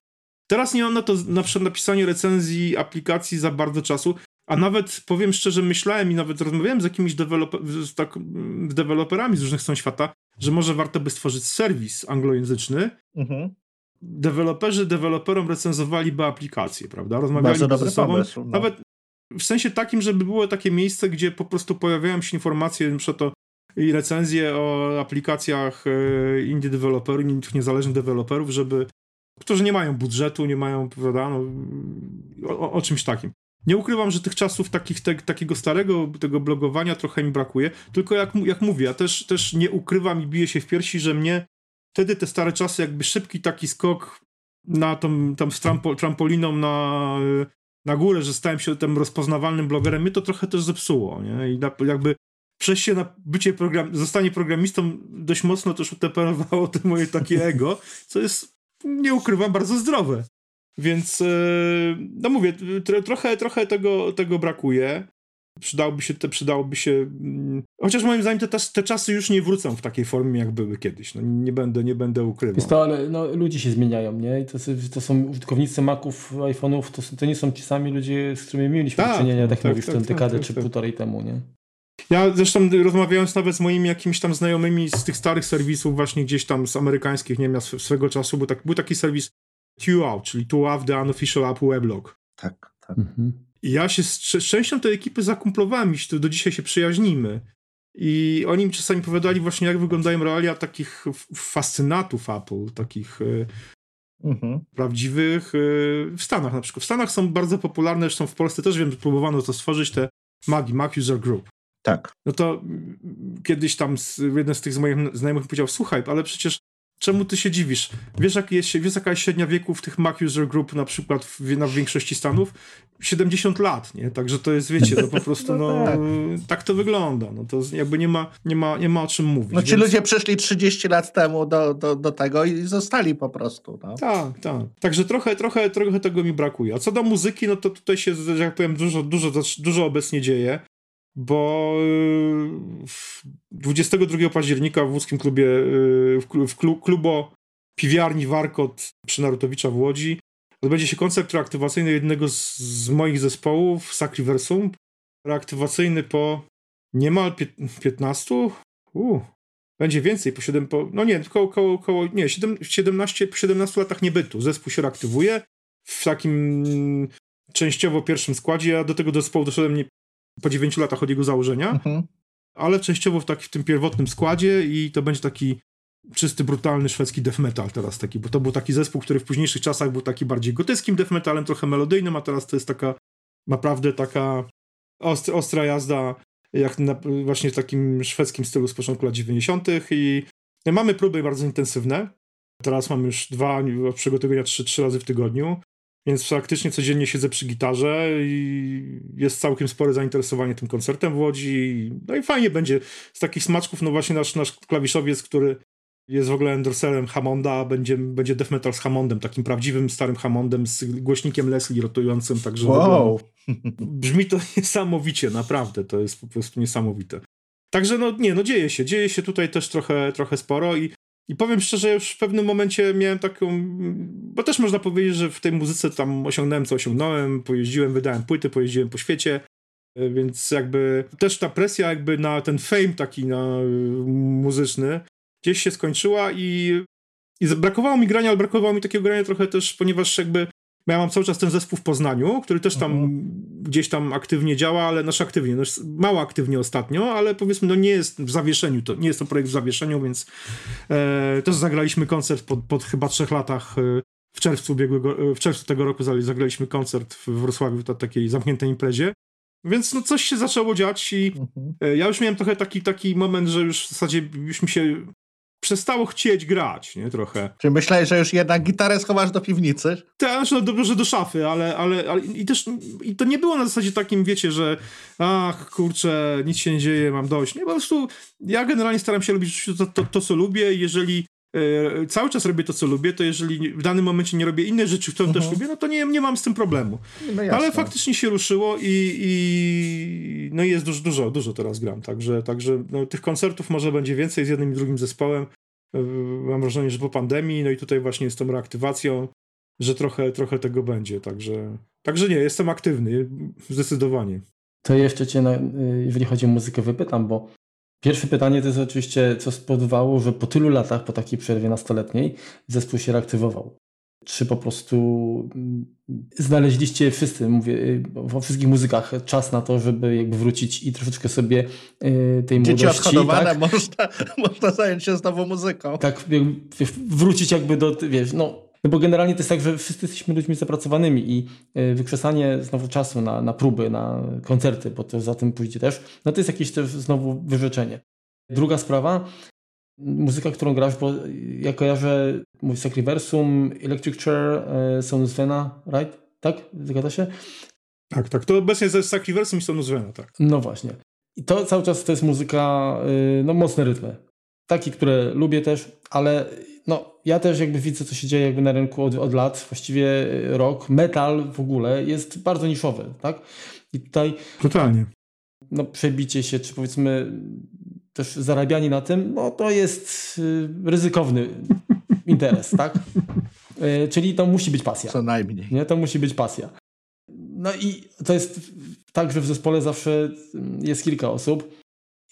Teraz nie mam na to na przykład napisanie recenzji aplikacji za bardzo czasu, a nawet powiem szczerze, myślałem i nawet rozmawiałem z jakimiś deweloper, z, tak, z deweloperami z różnych stron świata, że może warto by stworzyć serwis anglojęzyczny. Mhm. Deweloperzy deweloperom recenzowaliby aplikacje, prawda? Rozmawiali ze sobą. Pomysł, no. Nawet w sensie takim, żeby było takie miejsce, gdzie po prostu pojawiają się informacje, np. to i recenzje o aplikacjach e, indie deweloperów, niezależnych deweloperów, żeby którzy nie mają budżetu, nie mają, prawda, no, o, o, czymś takim. Nie ukrywam, że tych czasów takich, te, takiego starego tego blogowania trochę mi brakuje, tylko jak, jak mówię, ja też, też nie ukrywam i biję się w piersi, że mnie wtedy te stare czasy, jakby szybki taki skok na tą, tam z trampo, trampoliną na, na górę, że stałem się tym rozpoznawalnym blogerem, mnie to trochę też zepsuło, nie? I na, jakby przejście na bycie program, zostanie programistą dość mocno też utemperowało to moje takie ego, co jest, nie ukrywam, bardzo zdrowe. Więc, e, no mówię, trochę, trochę tego, tego brakuje. Przydałoby się, te, przydałoby się. Mm, chociaż moim zdaniem te, te czasy już nie wrócą w takiej formie, jak były kiedyś. No, nie, będę, nie będę ukrywał. Jest to, ale no, ludzie się zmieniają, nie? I to, to są użytkownicy Maców, iPhone'ów, to, to nie są ci sami ludzie, z którymi mieliśmy tak, do czynienia, tak, tak mówisz, tak, tę tak, dekadę tak, czy tak. półtorej temu, nie? Ja zresztą rozmawiając nawet z moimi jakimiś tam znajomymi z tych starych serwisów, właśnie gdzieś tam z amerykańskich, nie wiem, swego czasu, bo tak, był taki serwis TUAU, czyli TUAW, The Unofficial App Weblog. Tak, tak. Mhm. I ja się z, z częścią tej ekipy zakumplowałem i do dzisiaj się przyjaźnimy. I oni mi czasami opowiadali właśnie, jak wyglądają realia takich fascynatów Apple, takich e, mhm. prawdziwych e, w Stanach na przykład. W Stanach są bardzo popularne, zresztą w Polsce też wiem, że próbowano to stworzyć, te MAGI, Mac User Group. Tak. No to kiedyś tam jeden z tych moich znajomych powiedział, słuchaj, ale przecież Czemu ty się dziwisz? Wiesz, jak jest, wiesz jaka jest średnia wieku w tych Mac User Group na przykład w, na większości Stanów? 70 lat, nie? Także to jest, wiecie, no po prostu, no, no tak. tak. to wygląda. No to jakby nie ma, nie ma, nie ma o czym mówić. No ci więc... ludzie przyszli 30 lat temu do, do, do tego i zostali po prostu, no. Tak, tak. Także trochę, trochę, trochę tego mi brakuje. A co do muzyki, no to tutaj się, jak powiem, dużo, dużo, dużo obecnie dzieje bo 22 y, października w łódzkim klubie, y, w klubo piwiarni Warkot przy Narutowicza w Łodzi odbędzie się koncert reaktywacyjny jednego z, z moich zespołów, Sacriversum. Reaktywacyjny po niemal 15? Uh, będzie więcej, po 7, po, no nie, koło, koło, koło nie, 7, 17, po 17 latach niebytu. Zespół się reaktywuje w takim częściowo pierwszym składzie. Ja do tego zespołu doszedłem nie, po 9 latach od jego założenia, mhm. ale częściowo w, taki, w tym pierwotnym składzie i to będzie taki czysty, brutalny szwedzki death metal teraz taki, bo to był taki zespół, który w późniejszych czasach był taki bardziej gotyckim death metalem, trochę melodyjnym, a teraz to jest taka naprawdę taka ostra, ostra jazda jak na, właśnie w takim szwedzkim stylu z początku lat 90. i mamy próby bardzo intensywne. Teraz mam już dwa przygotowania trzy, trzy razy w tygodniu. Więc faktycznie codziennie siedzę przy gitarze i jest całkiem spore zainteresowanie tym koncertem w Łodzi. No i fajnie będzie z takich smaczków, no właśnie nasz, nasz klawiszowiec, który jest w ogóle endorserem Hammonda, będzie, będzie death metal z Hammondem, takim prawdziwym starym Hammondem z głośnikiem Leslie rotującym, także wow. brzmi to niesamowicie, naprawdę, to jest po prostu niesamowite. Także no nie, no dzieje się, dzieje się tutaj też trochę, trochę sporo i i powiem szczerze, już w pewnym momencie miałem taką, bo też można powiedzieć, że w tej muzyce tam osiągnąłem co osiągnąłem, pojeździłem, wydałem płyty, pojeździłem po świecie, e, więc jakby też ta presja jakby na ten fame taki na e, muzyczny gdzieś się skończyła i, i brakowało mi grania, ale brakowało mi takiego grania trochę też, ponieważ jakby ja mam cały czas ten zespół w Poznaniu, który też tam mhm. gdzieś tam aktywnie działa, ale nasz aktywnie, no mało aktywnie ostatnio, ale powiedzmy, no nie jest w zawieszeniu, to nie jest to projekt w zawieszeniu, więc e, też zagraliśmy koncert po, po chyba trzech latach e, w czerwcu ubiegłego, e, w czerwcu tego roku zagraliśmy koncert w Wrocławiu, w takiej zamkniętej imprezie. Więc no coś się zaczęło dziać i mhm. E, ja już miałem trochę taki, taki moment, że już w zasadzie już mi się przestało chcieć grać, nie? Trochę. Czy myślałeś, że już jednak gitarę schowasz do piwnicy? Tak, no dobrze do szafy, ale, ale, ale i też i to nie było na zasadzie takim, wiecie, że ach, kurczę, nic się nie dzieje, mam dość. Nie, po prostu ja generalnie staram się robić to, to, to co lubię jeżeli cały czas robię to, co lubię, to jeżeli w danym momencie nie robię innych rzeczy, które uh -huh. też mhm. lubię, no to nie, nie mam z tym problemu. No Ale faktycznie się ruszyło i, i no jest dużo, dużo, dużo teraz gram, także, także no, tych koncertów może będzie więcej z jednym i drugim zespołem. E, mam wrażenie, że po pandemii, no i tutaj właśnie z tą reaktywacją, że trochę, trochę tego będzie, także, także nie, jestem aktywny, zdecydowanie. To jeszcze cię, na, jeżeli chodzi o muzykę, wypytam, bo pierwsze pytanie to jest oczywiście, co spowodowało, że po tylu latach, po takiej przerwie nastoletniej, zespół się reaktywował czy po prostu mm, znaleźliście wszyscy, mówię, y, we wszystkich muzykach czas na to, żeby jakby wrócić i troszeczkę sobie y, tej Dzieci młodości... Dzieci odhodowane, tak? można, można zająć się znowu muzyką. Tak, wrócić jakby do, wiesz, no, no bo generalnie to jest tak, że wszyscy jesteśmy ludźmi zapracowanymi i y, wykrzesanie znowu czasu na, na próby, na koncerty, bo to za tym pójdzie też, no to jest jakieś też znowu wyrzeczenie. Druga sprawa, muzyka, którą grasz, bo ja kojarzę mój Sacriversum, Electric Chair, e, Sonus Vena, right? Tak? Zgadza się? Tak, tak. To obecnie jest Sacriversum i Sonus Vena, tak. No właśnie. I to cały czas to jest muzyka, no mocne rytmy. Takie, które lubię też, ale ja też jakby widzę, co się dzieje jakby na rynku od, od lat. Właściwie rok, metal w ogóle jest bardzo niszowy, tak? I tutaj... Totalnie. No, przebicie się, czy powiedzmy też zarabianie na tym, no to jest y, ryzykowny interes, tak? Y, czyli to musi być pasja. Co najmniej. Nie? To musi być pasja. No i to jest tak, że w zespole zawsze jest kilka osób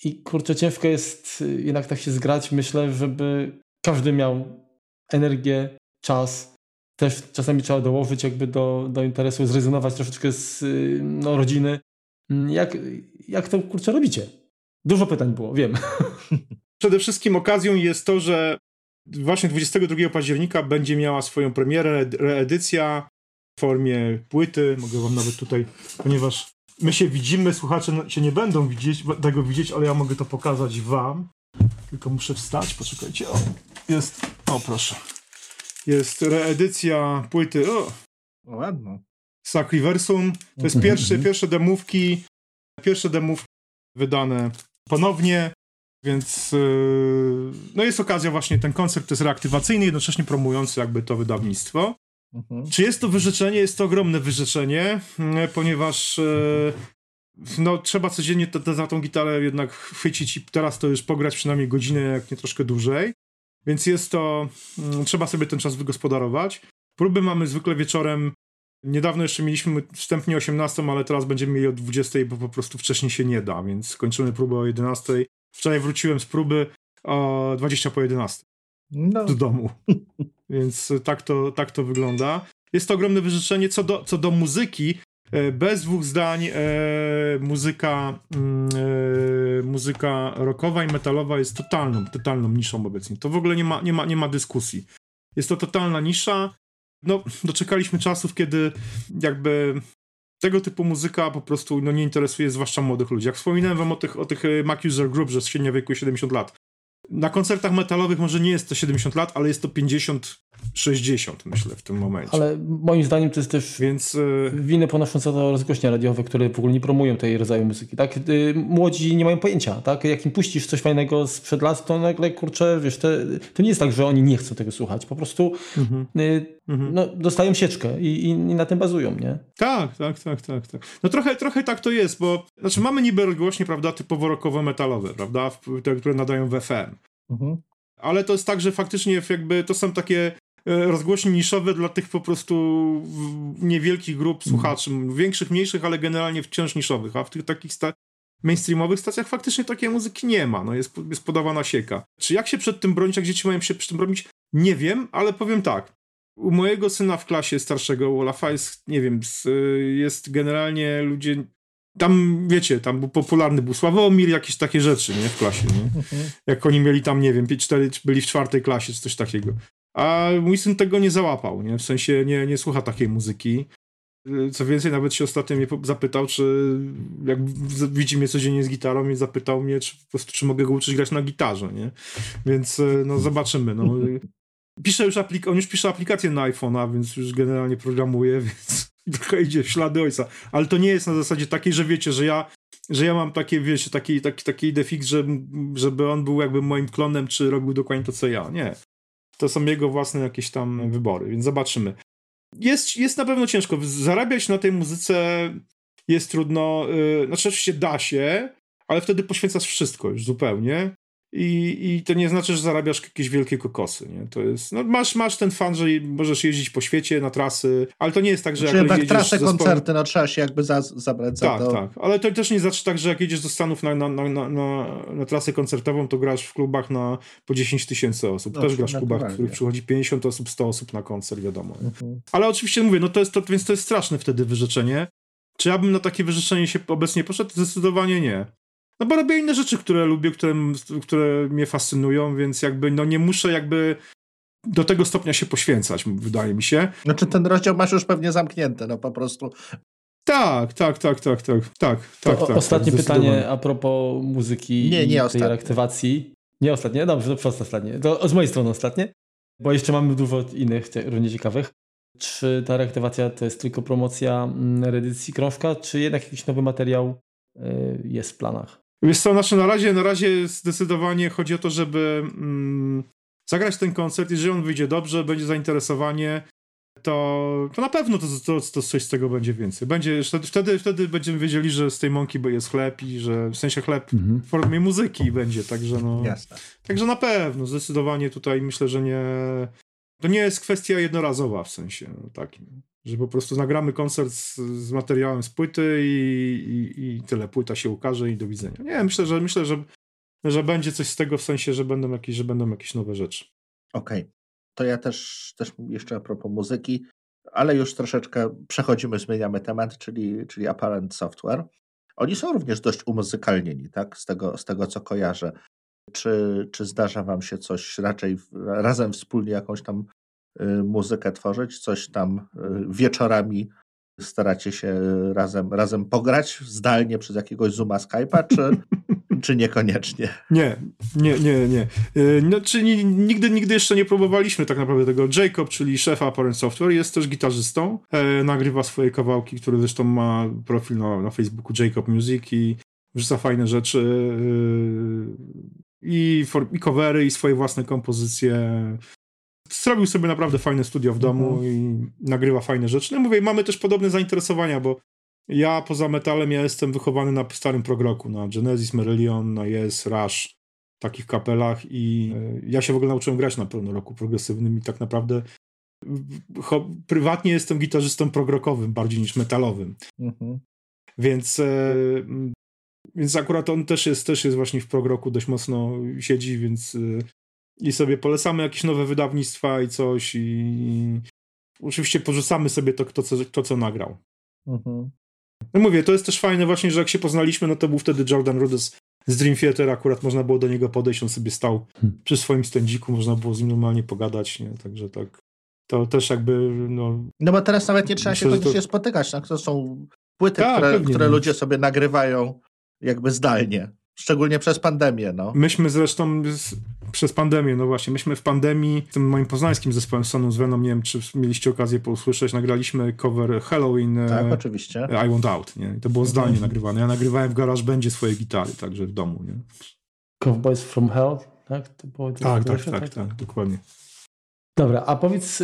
i kurczę, ciężko jest jednak tak się zgrać, myślę, żeby każdy miał energię, czas. Też czasami trzeba dołożyć jakby do, do interesu, zrezygnować troszeczkę z no, rodziny. Jak, jak to kurczę robicie? Dużo pytań było, wiem. Przede wszystkim okazją jest to, że właśnie 22 października będzie miała swoją premierę reedycja w formie płyty. Mogę wam nawet tutaj, ponieważ my się widzimy, słuchacze się nie będą widzieć, tego widzieć, ale ja mogę to pokazać wam. Tylko muszę wstać, poczekajcie. O, jest, o proszę. Jest reedycja płyty, o. Ładno. Sacriversum. To jest pierwsze, pierwsze demówki, pierwsze demówki wydane ponownie, więc yy, no jest okazja właśnie, ten koncert to jest reaktywacyjny, jednocześnie promujący jakby to wydawnictwo. Mhm. Czy jest to wyrzeczenie? Jest to ogromne wyrzeczenie, yy, ponieważ yy, no, trzeba codziennie za tą gitarę jednak chwycić i teraz to już pograć przynajmniej godzinę, jak nie troszkę dłużej. Więc jest to, mm, trzeba sobie ten czas wygospodarować. Próby mamy zwykle wieczorem. Niedawno jeszcze mieliśmy wstępnie 18, ale teraz będziemy mieli o 20, bo po prostu wcześniej się nie da, więc kończymy próbę o 11. Wczoraj wróciłem z próby o 20 po 11 no. do domu. więc tak to, tak to wygląda. Jest to ogromne wyrzeczenie. Co do, co do muzyki, bez dwóch zdań e, muzyka, mm, e, muzyka rockowa i metalowa jest totalną, totalną niszą obecnie. To w ogóle nie ma, nie ma, nie ma dyskusji. Jest to totalna nisza. No, doczekaliśmy czasów, kiedy jakby tego typu muzyka po prostu no, nie interesuje zwłaszcza młodych ludzi. Jak wspominałem wam o tych, o tych Mac User Group, że średnia wieku 70 lat. Na koncertach metalowych może nie jest to 70 lat, ale jest to 50, 60 myślę w tym momencie. Ale moim zdaniem to jest też Więc, yy... winy ponoszące to rozgłośnie radiowe, które w ogóle nie promują tej rodzaju muzyki. Tak? Y, młodzi nie mają pojęcia. Tak? Jak im puścisz coś fajnego sprzed lat, to nagle kurczę, wiesz, to, to nie jest tak, że oni nie chcą tego słuchać. Po prostu mm -hmm. y, mm -hmm. no, dostają sieczkę i, i, i, na tym bazują, nie? Tak, tak, tak, tak. tak. No trochę, trochę tak to jest, bo znaczy mamy niby rozgłośnie, prawda, typowo rockowe, metalowe, prawda, te, które nadają w FM. Mhm. Ale to jest tak, że faktycznie jakby to są takie e, rozgłośnie niszowe dla tych po prostu niewielkich grup mhm. słuchaczy, większych, mniejszych, ale generalnie wciąż niszowych, a w tych takich sta mainstreamowych stacjach faktycznie takiej muzyki nie ma, no jest, jest podawana sieka. Czy jak się przed tym bronić, jak dzieci mają się przed tym bronić? Nie wiem, ale powiem tak. U mojego syna w klasie starszego, Olafa, jest, nie wiem, jest generalnie ludzie tam, wiecie, tam był popularny był Sławomir, jakieś takie rzeczy, nie, w klasie, nie? Mhm. Jak oni mieli tam, nie wiem, 4, byli w czwartej klasie, czy coś takiego. A mój syn tego nie załapał, nie? W sensie nie, nie słucha takiej muzyki. Co więcej, nawet się ostatnio mnie zapytał, czy jak widzi mnie codziennie z gitarą i zapytał mnie, czy po prostu, czy mogę go uczyć grać na gitarze, nie? Więc e, no zobaczymy, no. Pisze już aplik- on już pisze aplikację na iPhone'a, więc już generalnie programuje, więc trochę idzie w ślady ojca. Ale to nie jest na zasadzie takiej, że wiecie, że ja, że ja mam takie, wiecie, taki, taki, taki idefix, że, żeby on był jakby moim klonem, czy robił dokładnie to, co ja. Nie. To są jego własne jakieś tam wybory, więc zobaczymy. Jest, jest na pewno ciężko. Zarabiać na tej muzyce jest trudno. Yy, znaczy, oczywiście da się, ale wtedy poświęcasz wszystko już zupełnie. I, I to nie znaczy, że zarabiasz jakieś wielkie kokosy, nie? To jest, no masz, masz ten fan, że możesz jeździć po świecie na trasy, ale to nie jest tak, że Czyli jak, jak trasy, koncerty, no trzeba się jakby za, zabrać tak, za to. Tak, ale to też nie znaczy tak, że jak jedziesz do Stanów na, na, na, na, na trasę koncertową, to grasz w klubach na po 10 tysięcy osób. No, też grasz w klubach, w których przychodzi 50 osób, 100 osób na koncert, wiadomo. Mhm. Ale oczywiście mówię, no to jest to, więc to jest straszne wtedy wyrzeczenie. Czy ja bym na takie wyrzeczenie się obecnie poszedł? Zdecydowanie nie. No bo robię inne rzeczy, które lubię, które, które mnie fascynują, więc jakby no nie muszę jakby do tego stopnia się poświęcać, wydaje mi się. Znaczy ten rozdział masz już pewnie zamknięty, no po prostu. Tak, tak, tak, tak, tak, tak, tak, tak Ostatnie pytanie a propos muzyki nie, nie i tej reaktywacji. Nie ostatnie, dobrze, to prosto ostatnie. To z mojej strony ostatnie, bo jeszcze mamy dużo innych równie ciekawych. Czy ta reaktywacja to jest tylko promocja mm, reedycji krążka, czy jednak jakiś nowy materiał y, jest w planach? Wiesz co, znaczy na razie, na razie zdecydowanie chodzi o to, żeby mm, zagrać ten koncert. Jeżeli on wyjdzie dobrze, będzie zainteresowanie, to, to na pewno to, to, to coś z tego będzie więcej. Będzie, wtedy, wtedy będziemy wiedzieli, że z tej mąki jest chleb i że w sensie chleb mhm. w formie muzyki będzie, także no. Jasne. Także na pewno, zdecydowanie tutaj myślę, że nie. To nie jest kwestia jednorazowa w sensie takim, że po prostu nagramy koncert z, z materiałem z płyty i, i, i, tyle. Płyta się ukaże i do widzenia. Nie, myślę, że myślę, że, że będzie coś z tego w sensie, że będą jakieś, że będą jakieś nowe rzeczy. Okej. Okay to ja też, też jeszcze a propos muzyki, ale już troszeczkę przechodzimy, zmieniamy temat, czyli, czyli Apparent Software. Oni są również dość umuzykalnieni, tak? Z tego, z tego co kojarzę. Czy, czy zdarza Wam się coś raczej razem wspólnie jakąś tam muzykę tworzyć, coś tam y, wieczorami staracie się razem, razem pograć zdalnie przez jakiegoś Zooma Skype'a, czy, czy niekoniecznie? Nie, nie, nie, nie. Y, no, czyli nigdy, nigdy jeszcze nie próbowaliśmy tak naprawdę tego. Jacob, czyli szef Apparent Software, jest też gitarzystą. E, nagrywa swoje kawałki, który zresztą ma profil na, na Facebooku Jacob Music i wrzuca fajne rzeczy y, i, for, i covery, i swoje własne kompozycje zrobił sobie naprawdę fajne studio w domu mhm. i nagrywa fajne rzeczy. No mówię, mamy też podobne zainteresowania, bo ja poza metalem ja jestem wychowany na starym progroku, na Genesis, Merillion, na Yes, Rush, takich kapelach i e, ja się w ogóle nauczyłem grać na pełno roku progresywnym i tak naprawdę prywatnie jestem gitarzystą progrokowym bardziej niż metalowym. Mhm. Więc e, więc akurat on też jest, też jest właśnie w progroku dość mocno siedzi, więc e, i sobie polecamy jakieś nowe wydawnictwa i coś i oczywiście porzucamy sobie to, to, co, to, co nagrał. Mhm. No mówię, to jest też fajne właśnie, że jak się poznaliśmy, no to był wtedy Jordan Rudess z Dream Theater, akurat można było do niego podejść, on sobie stał hmm. przy swoim stędziku, można było z nim normalnie pogadać, nie? Także tak, to też jakby, no... No bo teraz nawet nie trzeba się koniecznie to... spotykać, tak? To są płyty, tak, które, które no. ludzie sobie nagrywają jakby zdalnie. Szczególnie przez pandemię, no. Myśmy zresztą z, przez pandemię, no właśnie, myśmy w pandemii tym moim poznańskim zespołem Sonu z Venom, nie wiem, czy mieliście okazję posłyszeć, nagraliśmy cover Halloween e, tak, oczywiście. I Want Out, nie? I to było zdalnie mhm. nagrywane. Ja nagrywałem w GarageBandzie swoje gitary, także w domu, nie? Cowboys from Hell, tak? To było tak, tak, tak, tak, tak, dokładnie. Dobra, a powiedz,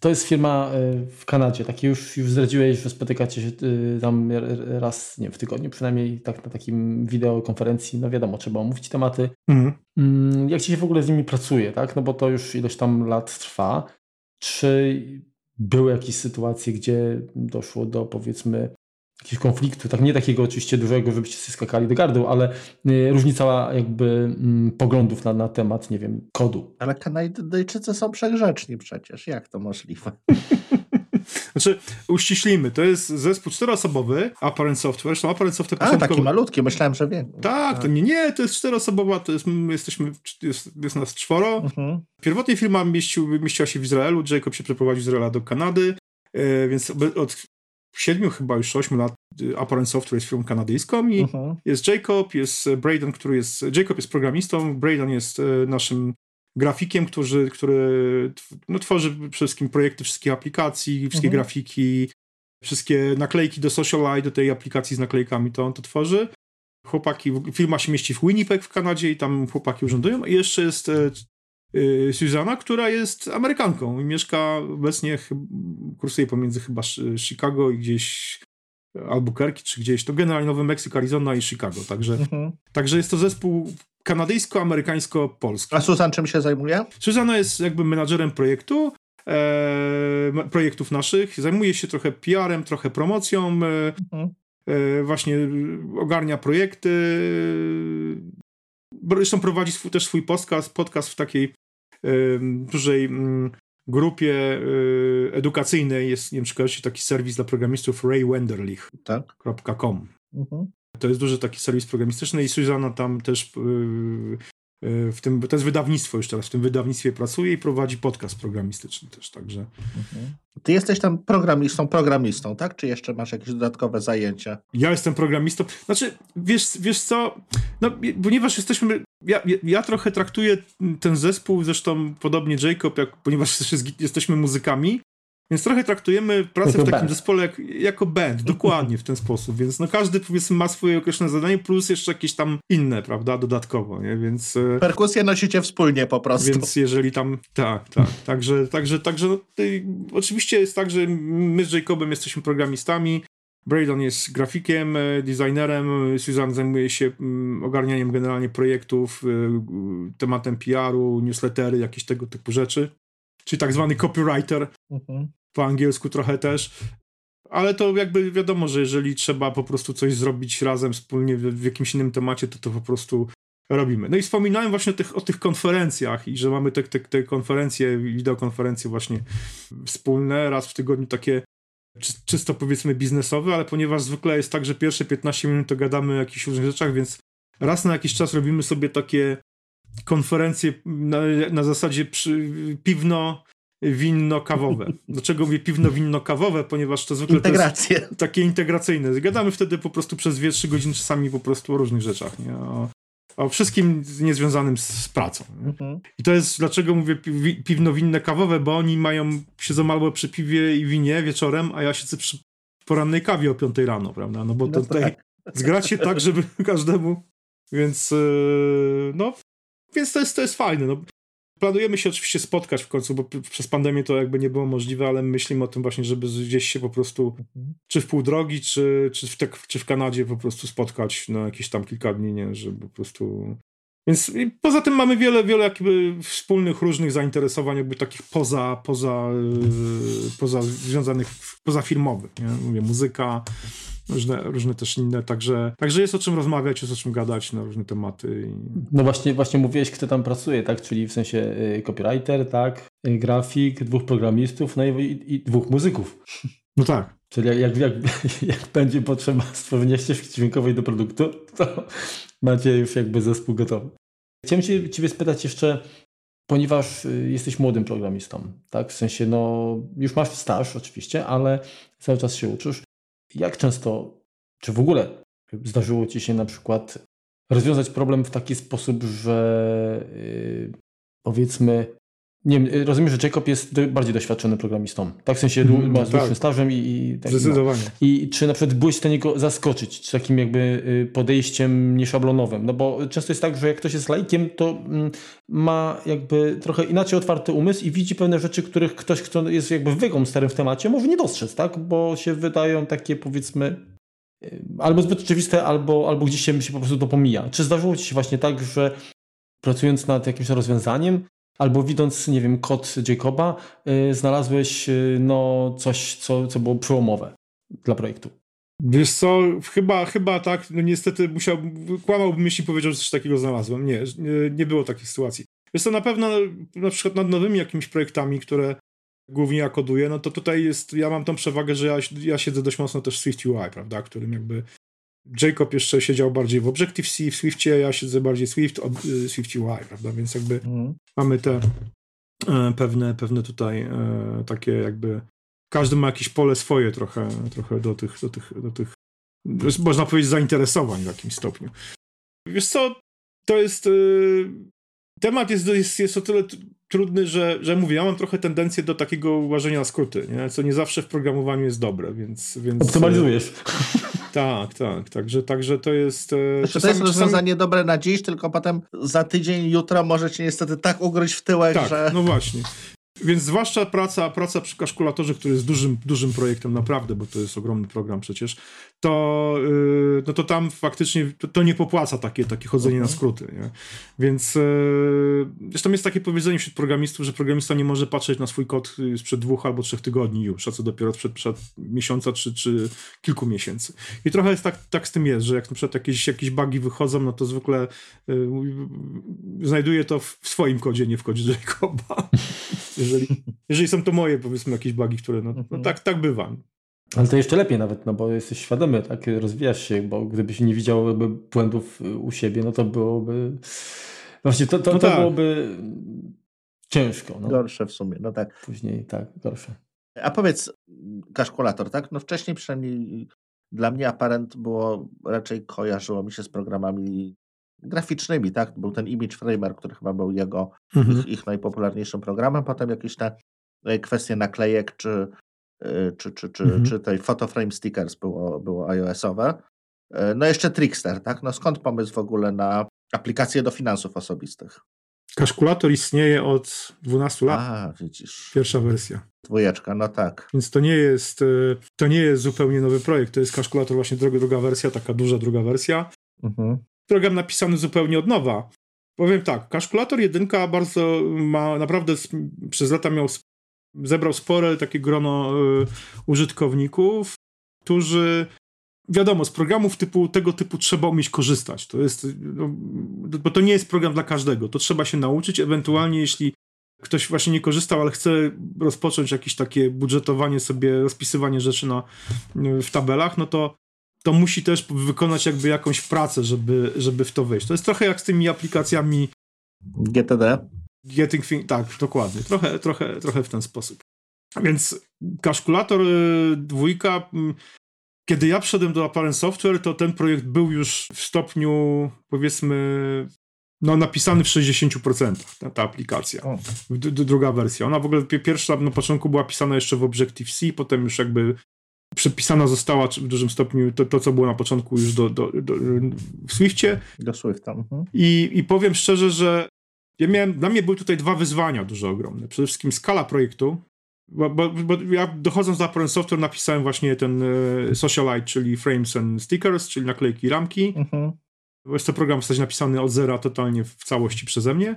to jest firma y, w Kanadzie, takie już, już zdradziłeś, że spotykacie się y, tam raz nie, w tygodniu, przynajmniej tak na takim wideokonferencji, no wiadomo, trzeba omówić tematy. Mhm. Mm, jak ci się w ogóle z nimi pracuje, tak? No bo to już ilość tam lat trwa. Czy były jakieś sytuacje, gdzie doszło do powiedzmy jakiegoś konfliktu, tak nie takiego oczywiście dużego, żebyście się skakali do gardła, ale y, różnica jakby mm, poglądów na, na temat, nie wiem, kodu. Ale Kanadyjczycy są przegrzeczni przecież, jak to możliwe? Znaczy, uściślimy, to jest zespół czteroosobowy, Apparent Software, zresztą Apparent Software... A, taki malutki, myślałem, że wiem. Tak, to nie, nie, to jest czteroosobowa, to jest, my jesteśmy, jest, jest nas czworo. Mhm. Pierwotnie firma mieścił, mieściła się w Izraelu, Jacob się przeprowadził z Izraela do Kanady, e, więc od siedmiu, chyba już ośmiu lat y, Apparent Software jest firmą kanadyjską i uh-huh. jest Jacob, jest e, Braden, który jest, Jacob jest programistą, Braden jest e, naszym grafikiem, który, który no, tworzy przede wszystkim projekty wszystkich aplikacji, wszystkie uh-huh. grafiki, wszystkie naklejki do Social do tej aplikacji z naklejkami, to on to tworzy. Chłopaki, firma się mieści w Winnipeg w Kanadzie i tam chłopaki urzędują. I jeszcze jest Y, Susana, która jest Amerykanką i mieszka obecnie, kursuje pomiędzy chyba Chicago i gdzieś Albuquerque, czy gdzieś, to generalnie Nowy Meksyk, Arizona i Chicago, także, mhm. także jest to zespół kanadyjsko-amerykańsko-polski. A Susan czym się zajmuje? Susana jest jakby menadżerem projektu, e, projektów naszych, zajmuje się trochę PR-em, trochę promocją, e, mhm. e, właśnie ogarnia projekty, zresztą prowadzi swój, też swój podcast, podcast w takiej dużej grupie y, edukacyjnej jest, nie wiem czy kojarzycie, taki serwis dla programistów raywenderlich.com. Tak? Mhm. To jest duży taki serwis programistyczny i Susanna tam też Y, w tym, to jest wydawnictwo już teraz, w tym wydawnictwie pracuje i prowadzi podcast programistyczny też, także. Mhm. Ty jesteś tam programistą, programistą, tak? Czy jeszcze masz jakieś dodatkowe zajęcia? Ja jestem programistą. Znaczy, wiesz, wiesz co, no, ponieważ jesteśmy, ja, ja trochę traktuję ten zespół, zresztą podobnie Jacob, jak, ponieważ jesteśmy muzykami, więc trochę traktujemy pracę jako w takim band. zespole jak, jako band, dokładnie w ten sposób. Więc no każdy powiedzmy ma swoje określone zadanie, plus jeszcze jakieś tam inne, prawda, dodatkowo, nie? Więc... E, Perkusję nosicie wspólnie po prostu. Więc jeżeli tam... Tak, tak. Także, także, także no, oczywiście jest tak, że my z Jacobem jesteśmy programistami, Braydon jest grafikiem, e, designerem, Susan zajmuje się mm, ogarnianiem generalnie projektów, e, tematem PR-u, newslettery, jakieś tego typu rzeczy czyli tak zwany copywriter, mhm. po angielsku trochę też. Ale to jakby wiadomo, że jeżeli trzeba po prostu coś zrobić razem, wspólnie w, jakimś innym temacie, to to po prostu robimy. No i wspominałem właśnie o tych, o tych konferencjach i że mamy te, te, te konferencje, wideokonferencje właśnie wspólne, raz w tygodniu takie czysto powiedzmy biznesowe, ale ponieważ zwykle jest tak, że pierwsze 15 minut to gadamy o jakichś różnych rzeczach, więc raz na jakiś czas robimy sobie takie konferencje na, na zasadzie przy, piwno winno-kawowe. Dlaczego mówię piwno-winno-kawowe? Ponieważ to zwykle Integracje. To takie integracyjne. Gadamy wtedy po prostu przez 2-3 godziny czasami po prostu o różnych rzeczach. Nie? O, o wszystkim niezwiązanym z, z pracą. Mhm. I to jest, dlaczego mówię pi piwno-winne kawowe, bo oni mają, siedzą albo przy piwie i winie wieczorem, a ja siedzę przy porannej kawie o 5 rano, prawda? No bo to no tutaj tak. zgrać się tak, żeby każdemu więc yy, no, więc to jest, to jest fajne. No. Planujemy się oczywiście spotkać w końcu, bo przez pandemię to jakby nie było możliwe, ale myślimy o tym właśnie, żeby gdzieś się po prostu, mhm. czy w pół drogi, czy, czy, w, te, czy w Kanadzie po prostu spotkać na jakieś tam kilka dni, nie, żeby po prostu... Więc poza tym mamy wiele, wiele jakby wspólnych różnych zainteresowań, jakby takich poza, poza, yy, poza związanych, pozafirmowych, nie? Mówię, muzyka, różne, różne też inne, także, także jest o czym rozmawiać, jest o czym gadać na różne tematy. No właśnie, właśnie mówiłeś, kto tam pracuje, tak? Czyli w sensie y, copywriter, tak? Y, grafik, dwóch programistów, no i, i dwóch muzyków. No tak. Czyli jak, jak, jak, jak będzie potrzeba stworzenia ścieżki dźwiękowej do produktu, to macie już jakby zespół gotowy. Chciałem cię, Ciebie spytać jeszcze, ponieważ y, jesteś młodym programistą, tak? W sensie, no, już masz staż oczywiście, ale cały czas się uczysz. Jak często, czy w ogóle zdarzyło Ci się na przykład rozwiązać problem w taki sposób, że yy, powiedzmy nie wiem, rozumiem, że Jacob jest bardziej doświadczony programistą. Tak, w sensie mm, ma z tak. stażem i, i tak, Zdecydowanie. No. I czy na przykład byłeś w stanie go zaskoczyć czy takim jakby y, podejściem nieszablonowym? No bo często jest tak, że jak ktoś jest laikiem, to mm, ma jakby trochę inaczej otwarty umysł i widzi pewne rzeczy, których ktoś, kto jest jakby wygą starym w temacie, może nie dostrzec, tak? Bo się wydają takie powiedzmy y, albo zbyt oczywiste, albo, albo gdzieś się, się po prostu to pomija. Czy zdarzyło Ci się właśnie tak, że pracując nad jakimś rozwiązaniem, Albo widząc, nie wiem, kod Jacoba, yy, znalazłeś yy, no, coś, co, co było przełomowe dla projektu. Wiesz co, chyba, chyba tak, no niestety musiał, kłamałbym, jeśli powiedział, że coś takiego znalazłem. Nie, nie, było takiej sytuacji. Wiesz co, na pewno na przykład nad nowymi jakimiś projektami, które głównie ja koduję, no to tutaj jest, ja mam tą przewagę, że ja, ja siedzę dość mocno też w Swift UI, prawda, którym jakby Jacob jeszcze siedział bardziej w Objective-C, w Swiftie, ja siedzę bardziej Swift, y, Swift UI, prawda? Więc jakby mm. mamy te e, pewne, pewne tutaj e, takie jakby każdy ma jakieś pole swoje trochę, trochę do tych, do tych, do tych można powiedzieć zainteresowań w jakimś stopniu. Wiesz co, to jest y, temat jest, jest, jest o tyle trudny, że, że mówię, ja mam trochę tendencję do takiego uważania na skróty, nie? co nie zawsze w programowaniu jest dobre, więc... więc Optymalizujesz. Tak, tak, także, także to jest... E, znaczy, czasami, to jest rozwiązanie czasami... dobre na dziś, tylko potem za tydzień, jutro możecie niestety tak ugryźć w tyłek, tak, że... no właśnie. Więc zwłaszcza praca, praca przy kaszkulatorze, który jest dużym, dużym projektem naprawdę, bo to jest ogromny program przecież, to, yy, no to tam faktycznie to, to, nie popłaca takie, takie chodzenie na skróty. Nie? Więc yy, zresztą jest takie powiedzenie wśród programistów, że programista nie może patrzeć na swój kod sprzed dwóch albo trzech tygodni już, a co dopiero przed, przed miesiąca czy, czy kilku miesięcy. I trochę jest tak, tak z tym jest, że jak na przykład jakieś, jakieś bugi wychodzą, no to zwykle yy, znajduję to w swoim kodzie, nie w kodzie Jacoba. jeżeli, jeżeli są to moje, powiedzmy, jakieś bugi, które, no, no mhm. tak, tak bywa. Ale to jeszcze lepiej nawet, no bo jesteś świadomy, tak, rozwijasz się, bo gdybyś nie widział jakby błędów u siebie, no to byłoby Właśnie to, to, No to tak. byłoby ciężko. No. Gorsze w sumie, no tak. Później tak, gorsze. A powiedz, kaszkulator, tak? No wcześniej przynajmniej dla mnie Apparent było, raczej kojarzyło mi się z programami graficznymi, tak? Był ten Image Framer, który chyba był jego, Mhm. ich, ich najpopularniejszym programem, potem jakieś te e, kwestie naklejek czy, czy, czy, czy, Mhm. czy tej photo frame stickers było, było iOS-owe. E, No jeszcze Trickster, tak? No skąd pomysł w ogóle na aplikacje do finansów osobistych? Kaszkulator istnieje od 12 lat. A, widzisz, Pierwsza wersja. dwójeczka, no tak. Więc to nie jest, e, to nie jest zupełnie nowy projekt. To jest kaszkulator właśnie druga, druga wersja, taka duża druga wersja. Mhm. Program napisany zupełnie od nowa. Powiem tak, kaszkulator jedynka bardzo ma, naprawdę przez lata miał, zebrał spore takie grono y, użytkowników, którzy wiadomo, z programów typu, tego typu trzeba umieć korzystać. To jest, no, bo to nie jest program dla każdego. To trzeba się nauczyć, ewentualnie jeśli ktoś właśnie nie korzystał, ale chce rozpocząć jakieś takie budżetowanie sobie, rozpisywanie rzeczy na, w tabelach, no to to musi też wykonać jakby jakąś pracę, żeby, żeby w to wejść. To jest trochę jak z tymi aplikacjami GTD. Getting Thing, tak, dokładnie. Trochę, trochę, trochę w ten sposób. Więc kaszkulator y, dwójka, mm, kiedy ja przyszedłem do Apparent Software, to ten projekt był już w stopniu, powiedzmy, no napisany w 60%, ta, ta aplikacja. D- d- druga wersja. Ona w ogóle pi- pierwsza na początku była pisana jeszcze w Objective-C, potem już jakby przepisana została w dużym stopniu to, to co było na początku już do, do, do, w Swiftie. Do Swifta. Mhm. I, I powiem szczerze, że ja miałem, dla mnie były tutaj dwa wyzwania duże, ogromne. Przede wszystkim skala projektu, bo, bo, bo ja dochodząc do Apparent Software napisałem właśnie ten e, Socialite, czyli Frames and Stickers, czyli naklejki i ramki. Mhm. Jest to program w zasadzie napisany od zera totalnie w całości przeze mnie.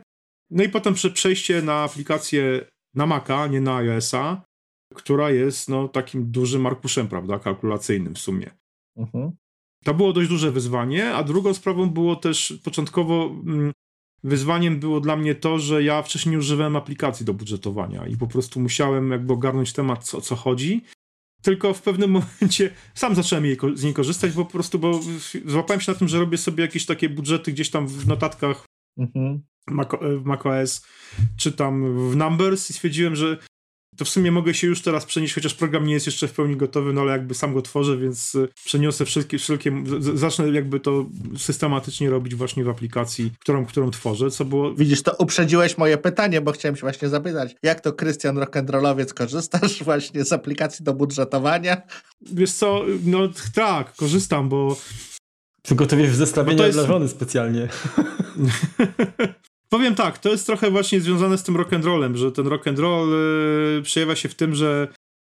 No i potem prze- przejście na aplikację na Maca, nie na iOS-a, która jest no, takim dużym arkuszem, prawda, kalkulacyjnym w sumie. Mhm. To było dość duże wyzwanie, a drugą sprawą było też początkowo mm, wyzwaniem było dla mnie to, że ja wcześniej nie używałem aplikacji do budżetowania i po prostu musiałem jakby ogarnąć temat, o co chodzi. Tylko w pewnym momencie sam zacząłem jej, z niej korzystać, bo po prostu bo złapałem się na tym, że robię sobie jakieś takie budżety gdzieś tam w notatkach Mhm. W macOS, czy tam w Numbers i stwierdziłem, że to w sumie mogę się już teraz przenieść, chociaż program nie jest jeszcze w pełni gotowy, no ale jakby sam go tworzę, więc y, przeniosę wszelkie, wszelkie zacznę jakby to systematycznie robić właśnie w aplikacji, którą, którą tworzę, co było Widzisz, to uprzedziłeś moje pytanie, bo chciałem się właśnie zapytać, jak to Krystian Rock'n'Rollowiec korzystasz właśnie z aplikacji do budżetowania? Wiesz co, no tak, korzystam, bo Przygotowujesz to jest- dla żony specjalnie. powiem tak, to jest trochę właśnie związane z tym rock'n'rollem, że ten rock'n'roll y, przejawia się w tym, że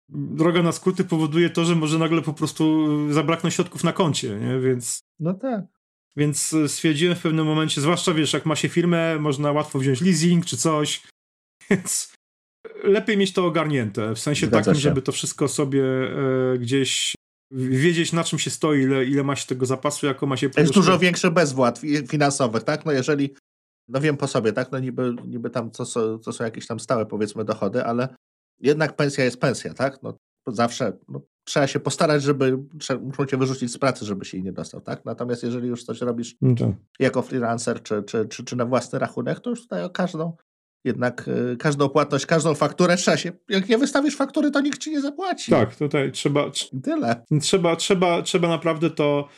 droga na skróty powoduje to, że może nagle po prostu zabraknąć środków na koncie, nie? więc No tak. Więc y, stwierdziłem w pewnym momencie, zwłaszcza wiesz, jak ma się firmę, można łatwo wziąć leasing czy coś, więc lepiej mieć to ogarnięte, w sensie Zgadza takim, się. żeby to wszystko sobie e, gdzieś wiedzieć na czym się stoi, ile, ile ma się tego zapasu, jako ma się To jest dużo większy bezwład fi- finansowych, tak? No jeżeli, no wiem po sobie, tak? No niby, niby tam to są, to są jakieś tam stałe powiedzmy dochody, ale jednak pensja jest pensja, tak? No zawsze no, trzeba się postarać, żeby, muszą cię wyrzucić z pracy, żeby się jej nie dostał, tak? Natomiast jeżeli już coś robisz No tak. jako freelancer czy, czy, czy, czy na własny rachunek, to już tutaj o każdą, jednak y, każdą płatność, każdą fakturę trzeba się, jak nie wystawisz faktury, to nikt ci nie zapłaci. tak, tutaj trzeba, I tyle. trzeba, trzeba, trzeba naprawdę to.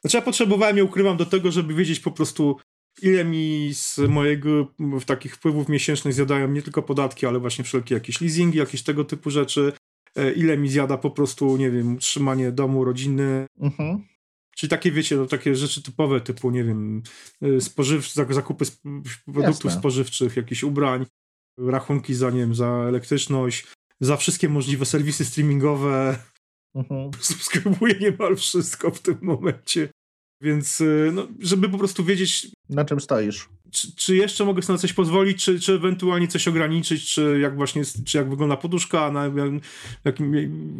Znaczy, ja potrzebowałem, nie ukrywam, do tego, żeby wiedzieć po prostu, ile mi z mojego w takich wpływów miesięcznych zjadają nie tylko podatki, ale właśnie wszelkie jakieś leasingi, jakieś tego typu rzeczy. e, Ile mi zjada po prostu, nie wiem, utrzymanie domu, rodziny. Mhm. Czyli takie, wiecie, no, takie rzeczy typowe, typu, nie wiem, e, spożywcze, zak- zakupy produktów Jasne. spożywczych, jakichś ubrań, rachunki za, nie wiem, za elektryczność, za wszystkie możliwe serwisy streamingowe Mhm. subskrybuję niemal wszystko w tym momencie. Więc, y, no, żeby po prostu wiedzieć, Na czym stoisz? czy, czy jeszcze mogę sobie na coś pozwolić, czy, czy ewentualnie coś ograniczyć, czy jak właśnie, czy jak wygląda poduszka, na jakim,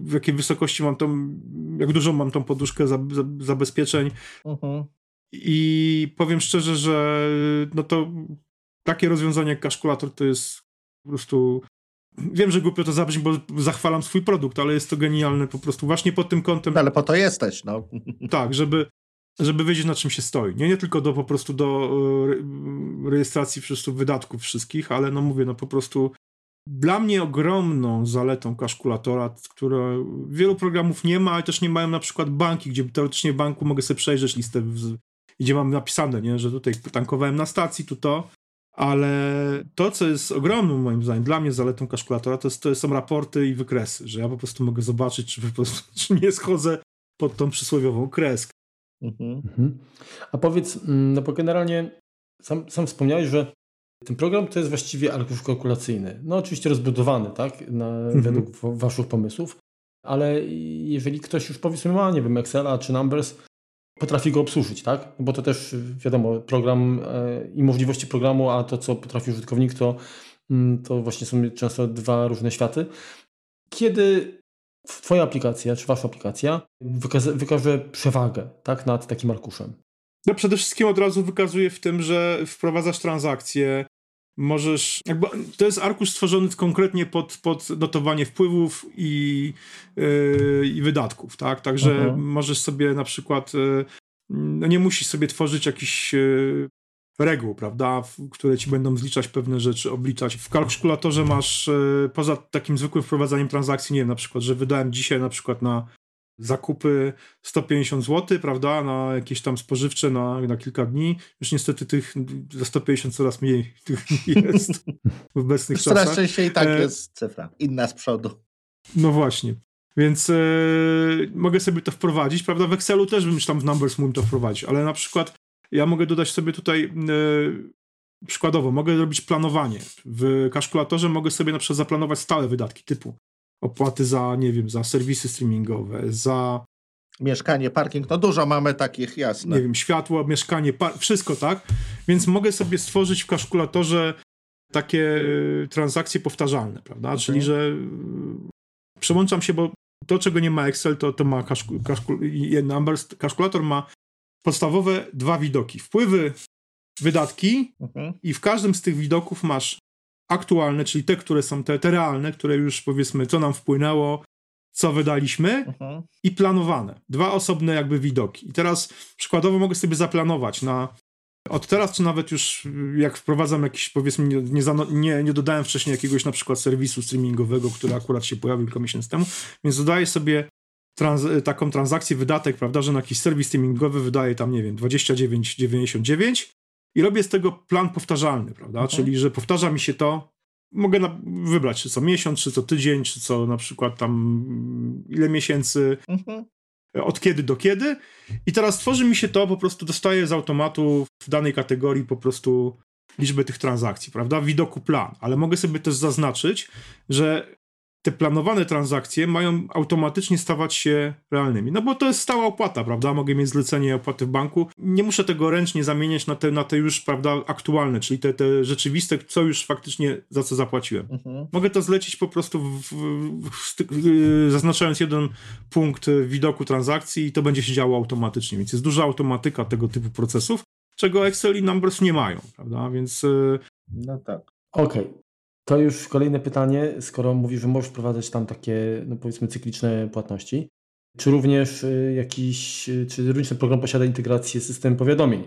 w jakiej wysokości mam tą, jak dużą mam tą poduszkę za, za, zabezpieczeń. Mhm. I powiem szczerze, że no to takie rozwiązanie jak kaszkulator to jest po prostu. Wiem, że głupio to zabrzmi, bo zachwalam swój produkt, ale jest to genialne po prostu właśnie pod tym kątem, No ale po to jesteś, no. tak, żeby, żeby wiedzieć na czym się stoi. Nie, nie tylko do po prostu do e, rejestracji po prostu wydatków wszystkich, ale no mówię, no po prostu dla mnie ogromną zaletą kaszkulatora, które wielu programów nie ma, ale też nie mają na przykład banki, gdzie teoretycznie w banku mogę sobie przejrzeć listę, gdzie mam napisane, nie, że tutaj tankowałem na stacji, tu to, ale to, co jest ogromną moim zdaniem, dla mnie zaletą kaszkulatora, to, jest, to są raporty i wykresy, że ja po prostu mogę zobaczyć, czy po prostu czy nie schodzę pod tą przysłowiową kreskę. Mhm. Mhm. A powiedz, mm, no bo generalnie sam, sam wspomniałeś, że ten program to jest właściwie arkusz kalkulacyjny. No oczywiście rozbudowany, tak, na, mhm. według waszych pomysłów, ale jeżeli ktoś już powiedzmy ma, nie wiem, Excela czy Numbers, potrafi go obsłużyć, tak? Bo to też wiadomo, program e, i możliwości programu, a to, co potrafi użytkownik, to, mm, to właśnie są często dwa różne światy. Kiedy Twoja aplikacja, czy Wasza aplikacja wykaże, wykaże przewagę tak, nad takim arkuszem? No przede wszystkim od razu wykazuje w tym, że wprowadzasz transakcje, możesz, jakby, to jest arkusz stworzony konkretnie pod, pod notowanie wpływów i, yy, i wydatków, tak, także mhm. możesz sobie na przykład, yy, no nie musisz sobie tworzyć jakichś yy, reguł, prawda, które ci będą zliczać pewne rzeczy, obliczać. W kalkulatorze masz, yy, poza takim zwykłym wprowadzaniem transakcji, nie wiem, na przykład, że wydałem dzisiaj na przykład na zakupy 150 zł, prawda, na jakieś tam spożywcze na, na kilka dni. Już niestety tych za 150 coraz mniej tych jest w obecnych Już czasach. Coraz częściej tak e... jest cyfra, inna z przodu. No właśnie. Więc e, mogę sobie to wprowadzić, prawda? W Excelu też bym tam w Numbers mógł to wprowadzić, ale na przykład ja mogę dodać sobie tutaj e, przykładowo, mogę robić planowanie. W kalkulatorze mogę sobie na przykład zaplanować stałe wydatki typu opłaty za, nie wiem, za serwisy streamingowe, za mieszkanie, parking, no dużo mamy takich, jasne. Nie wiem, światło, mieszkanie, wszystko, tak? Więc mogę sobie stworzyć w kalkulatorze takie y, transakcje powtarzalne, prawda? Okay. Czyli, że y, przełączam się, bo to, czego nie ma Excel, to, to ma kalkulator ma podstawowe dwa widoki. Wpływy, wydatki okay. i w każdym z tych widoków masz aktualne, czyli te, które są te, te realne, które już powiedzmy, co nam wpłynęło, co wydaliśmy mhm. i planowane. Dwa osobne jakby widoki. I teraz przykładowo mogę sobie zaplanować na od teraz, czy nawet już jak wprowadzam jakiś, powiedzmy, nie, nie, nie, nie dodałem wcześniej jakiegoś na przykład serwisu streamingowego, który akurat się pojawił kilka miesięcy temu, więc dodaję sobie trans taką transakcję, wydatek, prawda, że na jakiś serwis streamingowy wydaje tam, nie wiem, 29,99 i robię z tego plan powtarzalny, prawda? Mhm. Czyli, że powtarza mi się to, mogę na, wybrać, czy co miesiąc, czy co tydzień, czy co na przykład tam mm, ile miesięcy, mhm. od kiedy do kiedy. I teraz tworzy mi się to, po prostu dostaję z automatu w danej kategorii po prostu liczbę tych transakcji, prawda? W widoku plan, ale mogę sobie też zaznaczyć, że te planowane transakcje mają automatycznie stawać się realnymi. No bo to jest stała opłata, prawda? Mogę mieć zlecenie opłaty w banku. Nie muszę tego ręcznie zamieniać na te, na te już, prawda, aktualne, czyli te, te rzeczywiste, co już faktycznie za co zapłaciłem. Mhm. Mogę to zlecić po prostu w, w, w, zaznaczając jeden punkt widoku transakcji i to będzie się działo automatycznie. Więc jest duża automatyka tego typu procesów, czego Excel i Numbers nie mają, prawda? Więc... Y, no tak. Okej, okay. To już kolejne pytanie, skoro mówisz, że możesz wprowadzać tam takie, no powiedzmy, cykliczne płatności, czy również y, jakiś, y, czy również ten program posiada integrację z systemem powiadomień?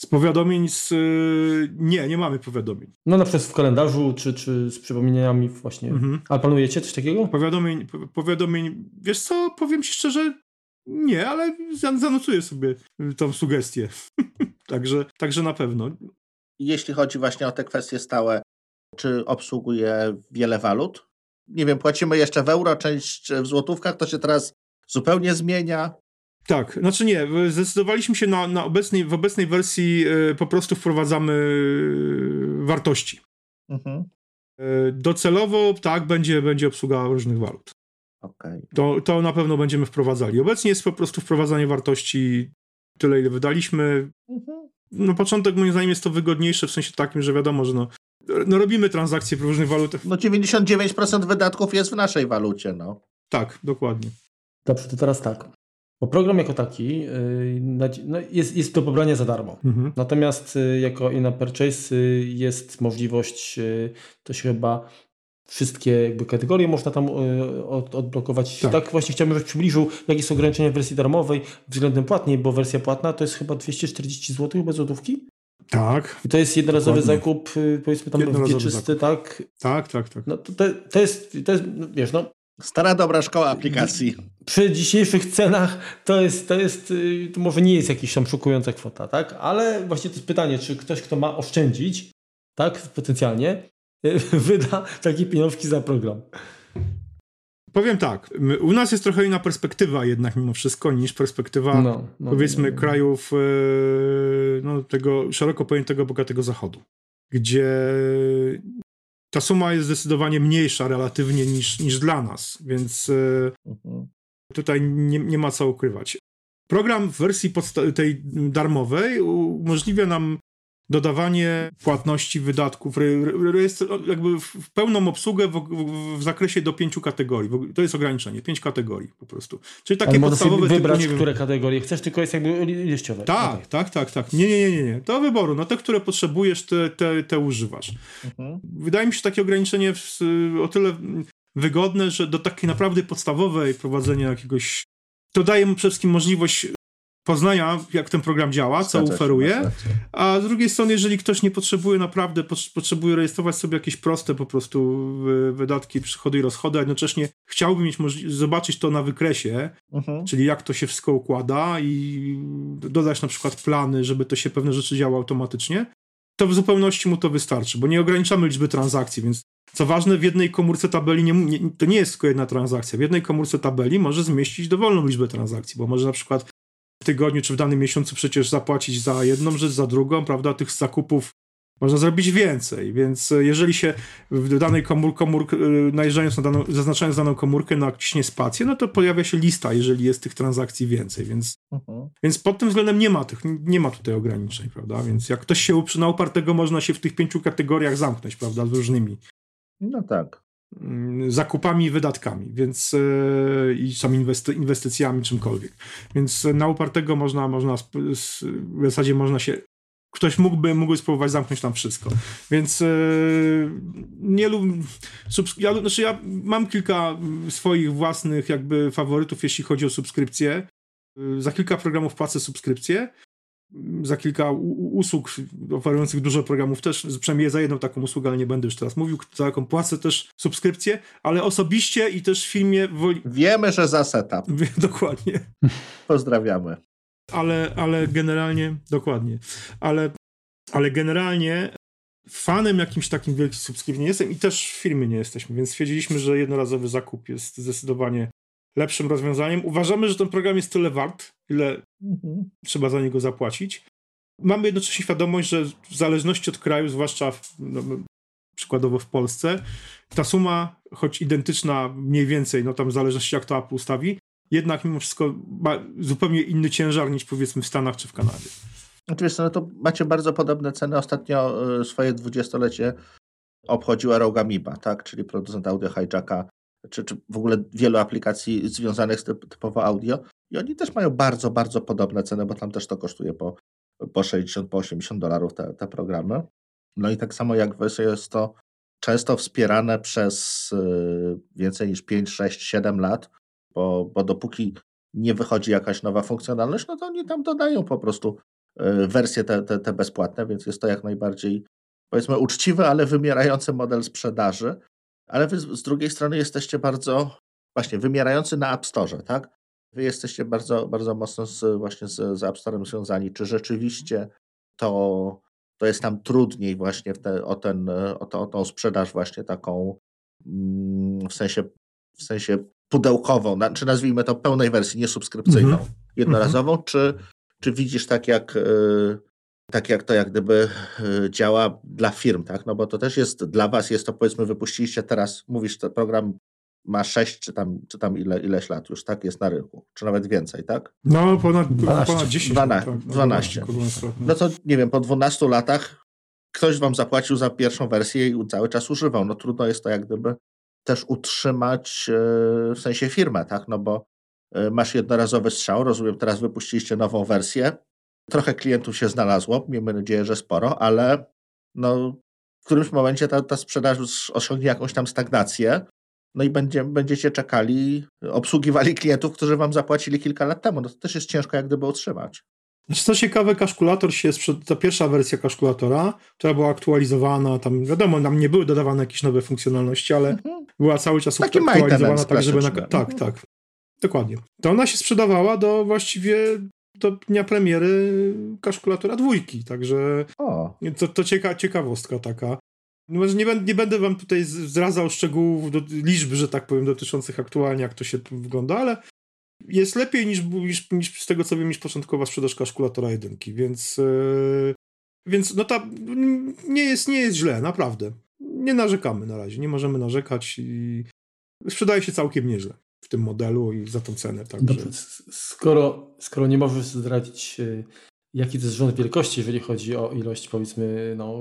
Z powiadomień z... Y, nie, nie mamy powiadomień. No na przykład w kalendarzu, czy, czy z przypomnieniami właśnie. Mhm. A planujecie coś takiego? Powiadomień, powiadomień, wiesz co, powiem Ci szczerze, nie, ale zanotuję sobie tą sugestię. także, także na pewno. Jeśli chodzi właśnie o te kwestie stałe, czy obsługuje wiele walut. Nie wiem, płacimy jeszcze w euro, część w złotówkach, to się teraz zupełnie zmienia. Tak, znaczy nie, zdecydowaliśmy się na, na obecnej, w obecnej wersji y, po prostu wprowadzamy y, wartości. Mhm. Y, docelowo tak, będzie, będzie obsługa różnych walut. Okay. To, to na pewno będziemy wprowadzali. Obecnie jest po prostu wprowadzanie wartości tyle, ile wydaliśmy. Mhm. Na początek moim zdaniem jest to wygodniejsze w sensie takim, że wiadomo, że no, no robimy transakcje w różnych walutach. No 99% wydatków jest w naszej walucie, no. Tak, dokładnie. Dobrze, to teraz tak. Bo program jako taki yy, no jest, jest do pobrania za darmo. Mhm. Natomiast yy, jako in purchase yy, jest możliwość, to się chyba wszystkie jakby kategorie można tam y, od, odblokować. Tak. tak. właśnie chciałbym, żebyś przybliżył, jakie są ograniczenia w wersji darmowej względem płatnej, bo wersja płatna to jest chyba 240 zł bez złotówki? Tak. I to jest jednorazowy Dokładnie. zakup, y, powiedzmy tam wieczysty, tak? Tak, tak, tak. No to, to, jest, to jest, no, wiesz, no... Stara dobra szkoła aplikacji. Przy dzisiejszych cenach to jest, to jest, y, to może nie jest jakaś tam szokująca kwota, tak? Ale właśnie to jest pytanie, czy ktoś, kto ma oszczędzić, tak, potencjalnie, wyda takie pieniążki za program. Powiem tak, u nas jest trochę inna perspektywa jednak mimo wszystko niż perspektywa no, no, powiedzmy no, no. krajów e, no, tego szeroko pojętego bogatego zachodu, gdzie ta suma jest zdecydowanie mniejsza relatywnie niż, niż dla nas, więc e. Mhm. tutaj nie, nie ma co ukrywać. Program w wersji tej darmowej umożliwia nam dodawanie płatności, wydatków, jest jakby w pełną obsługę w, w, w, zakresie do pięciu kategorii. To jest ograniczenie, pięć kategorii po prostu. Czyli takie Ale podstawowe wybrać, typu, które wiem, kategorie chcesz, tylko jest jakby liściowe. Tak, tak, tak, tak, tak. Nie, nie, nie, nie. Do wyboru. No te, które potrzebujesz, te, te, te używasz. Mhm. Wydaje mi się takie ograniczenie o tyle wygodne, że do takiej naprawdę podstawowej prowadzenia jakiegoś to daje mu przede wszystkim możliwość poznania, jak ten program działa, co oferuje, a z drugiej strony, jeżeli ktoś nie potrzebuje naprawdę, potrzebuje rejestrować sobie jakieś proste po prostu wydatki, przychody i rozchody, a jednocześnie chciałby mieć zobaczyć to na wykresie, uh-huh. czyli jak to się wszystko układa i dodać na przykład plany, żeby to się pewne rzeczy działy automatycznie, to w zupełności mu to wystarczy, bo nie ograniczamy liczby transakcji, więc co ważne, w jednej komórce tabeli nie, nie, to nie jest tylko jedna transakcja. W jednej komórce tabeli może zmieścić dowolną liczbę transakcji, bo może na przykład tygodniu czy w danym miesiącu przecież zapłacić za jedną rzecz, za drugą, prawda? Tych zakupów można zrobić więcej, więc e, jeżeli się w danej komórce, komórk, e, najeżdżając na daną, zaznaczając daną komórkę naciśnie spację, no to pojawia się lista, jeżeli jest tych transakcji więcej, więc, uh-huh. więc pod tym względem nie ma, tych, nie ma tutaj ograniczeń, prawda? Więc jak ktoś się uprze na upartego, można się w tych pięciu kategoriach zamknąć, prawda? Z różnymi. No tak. Mm, zakupami i wydatkami, więc yy, i są inwesty, inwestycjami, czymkolwiek. Więc na upartego można, można w zasadzie można się ktoś mógłby, mógłby spróbować zamknąć tam wszystko. Więc yy, nie lubię. Ja, znaczy ja mam kilka swoich własnych jakby faworytów, jeśli chodzi o subskrypcję. Yy, za kilka programów płacę subskrypcję za kilka usług oferujących dużo programów też, przynajmniej za jedną taką usługę, ale nie będę już teraz mówił, za jaką płacę też subskrypcję, ale osobiście i też w filmie... Woli... Wiemy, że za setup. Dokładnie. Pozdrawiamy. Ale, ale generalnie, dokładnie, ale, ale generalnie fanem jakimś takim wielkim subskrypcji nie jestem i też w firmie nie jesteśmy, więc stwierdziliśmy, że jednorazowy zakup jest zdecydowanie lepszym rozwiązaniem. Uważamy, że ten program jest tyle wart, ile mhm. trzeba za niego zapłacić. Mamy jednocześnie świadomość, że w zależności od kraju, zwłaszcza w, no, przykładowo w Polsce, ta suma, choć identyczna mniej więcej, no tam w zależności jak to Apple ustawi, jednak mimo wszystko ma zupełnie inny ciężar niż powiedzmy w Stanach czy w Kanadzie. Oczywiście, no to macie bardzo podobne ceny. Ostatnio y, swoje dwudziestolecie obchodziła Rogue Amoeba, tak? czyli producent audio hijacka czy, czy w ogóle wielu aplikacji związanych z typ, typowo audio. I oni też mają bardzo, bardzo podobne ceny, bo tam też to kosztuje po, po 60, po 80 dolarów te, te programy. No i tak samo jak wy, jest to często wspierane przez y, więcej niż 5, 6, 7 lat, bo, bo dopóki nie wychodzi jakaś nowa funkcjonalność, no to oni tam dodają po prostu y, wersje te, te, te bezpłatne, więc jest to jak najbardziej powiedzmy uczciwy, ale wymierający model sprzedaży, ale wy z drugiej strony jesteście bardzo właśnie wymierający na App Store, tak? Wy jesteście bardzo, bardzo mocno z, właśnie z, z App Store'em związani. Czy rzeczywiście to, to jest tam trudniej właśnie te, o, ten, o, to, o tą sprzedaż właśnie taką mm, w sensie, w sensie pudełkową, czy nazwijmy to pełnej wersji, nie subskrypcyjną, mm -hmm. jednorazową, -hmm. czy, czy widzisz tak jak y, tak jak to jak gdyby e, działa dla firm, tak? No bo to też jest dla was, jest to powiedzmy, wypuściliście teraz, mówisz, ten program ma 6 czy tam, czy tam ile, ileś lat już, tak? Jest na rynku, czy nawet więcej, tak? No, ponad, 12, ponad 10 12, lat. Tak, 12. 12. No to nie wiem, po 12 latach ktoś wam zapłacił za pierwszą wersję i cały czas używał. No trudno jest to jak gdyby też utrzymać e, w sensie firmę, tak? No bo e, masz jednorazowy strzał, rozumiem, teraz wypuściliście nową wersję, Trochę klientów się znalazło, miejmy nadzieję, że sporo, ale no, w którymś momencie ta, ta sprzedaż osiągnie jakąś tam stagnację, no i będzie, będziecie czekali, obsługiwali klientów, którzy wam zapłacili kilka lat temu. No to też jest ciężko jak gdyby utrzymać. Znaczy, co ciekawe, kaszkulator się sprzed... ta pierwsza wersja kaszkulatora, która była aktualizowana, tam wiadomo, nam nie były dodawane jakieś nowe funkcjonalności, ale mhm. była cały czas Taki aktualizowana tak, żeby na... Tak, mhm. tak. Dokładnie. To ona się sprzedawała do właściwie do dnia premiery kaszkulatora dwójki, także o. to, to cieka, ciekawostka taka. No, nie, będę, nie będę wam tutaj zdradzał szczegółów, do, liczb, że tak powiem, dotyczących aktualnie, jak to się wygląda, ale jest lepiej niż, niż, niż z tego co wiem, niż początkowa sprzedaż kaszkulatora jedynki, więc yy, więc no ta nie jest, nie jest źle, naprawdę. Nie narzekamy na razie, nie możemy narzekać i sprzedaje się całkiem nieźle w tym modelu i za tą cenę. Także. Skoro, skoro nie możesz zdradzić y, jaki to jest rząd wielkości, jeżeli chodzi o ilość powiedzmy no,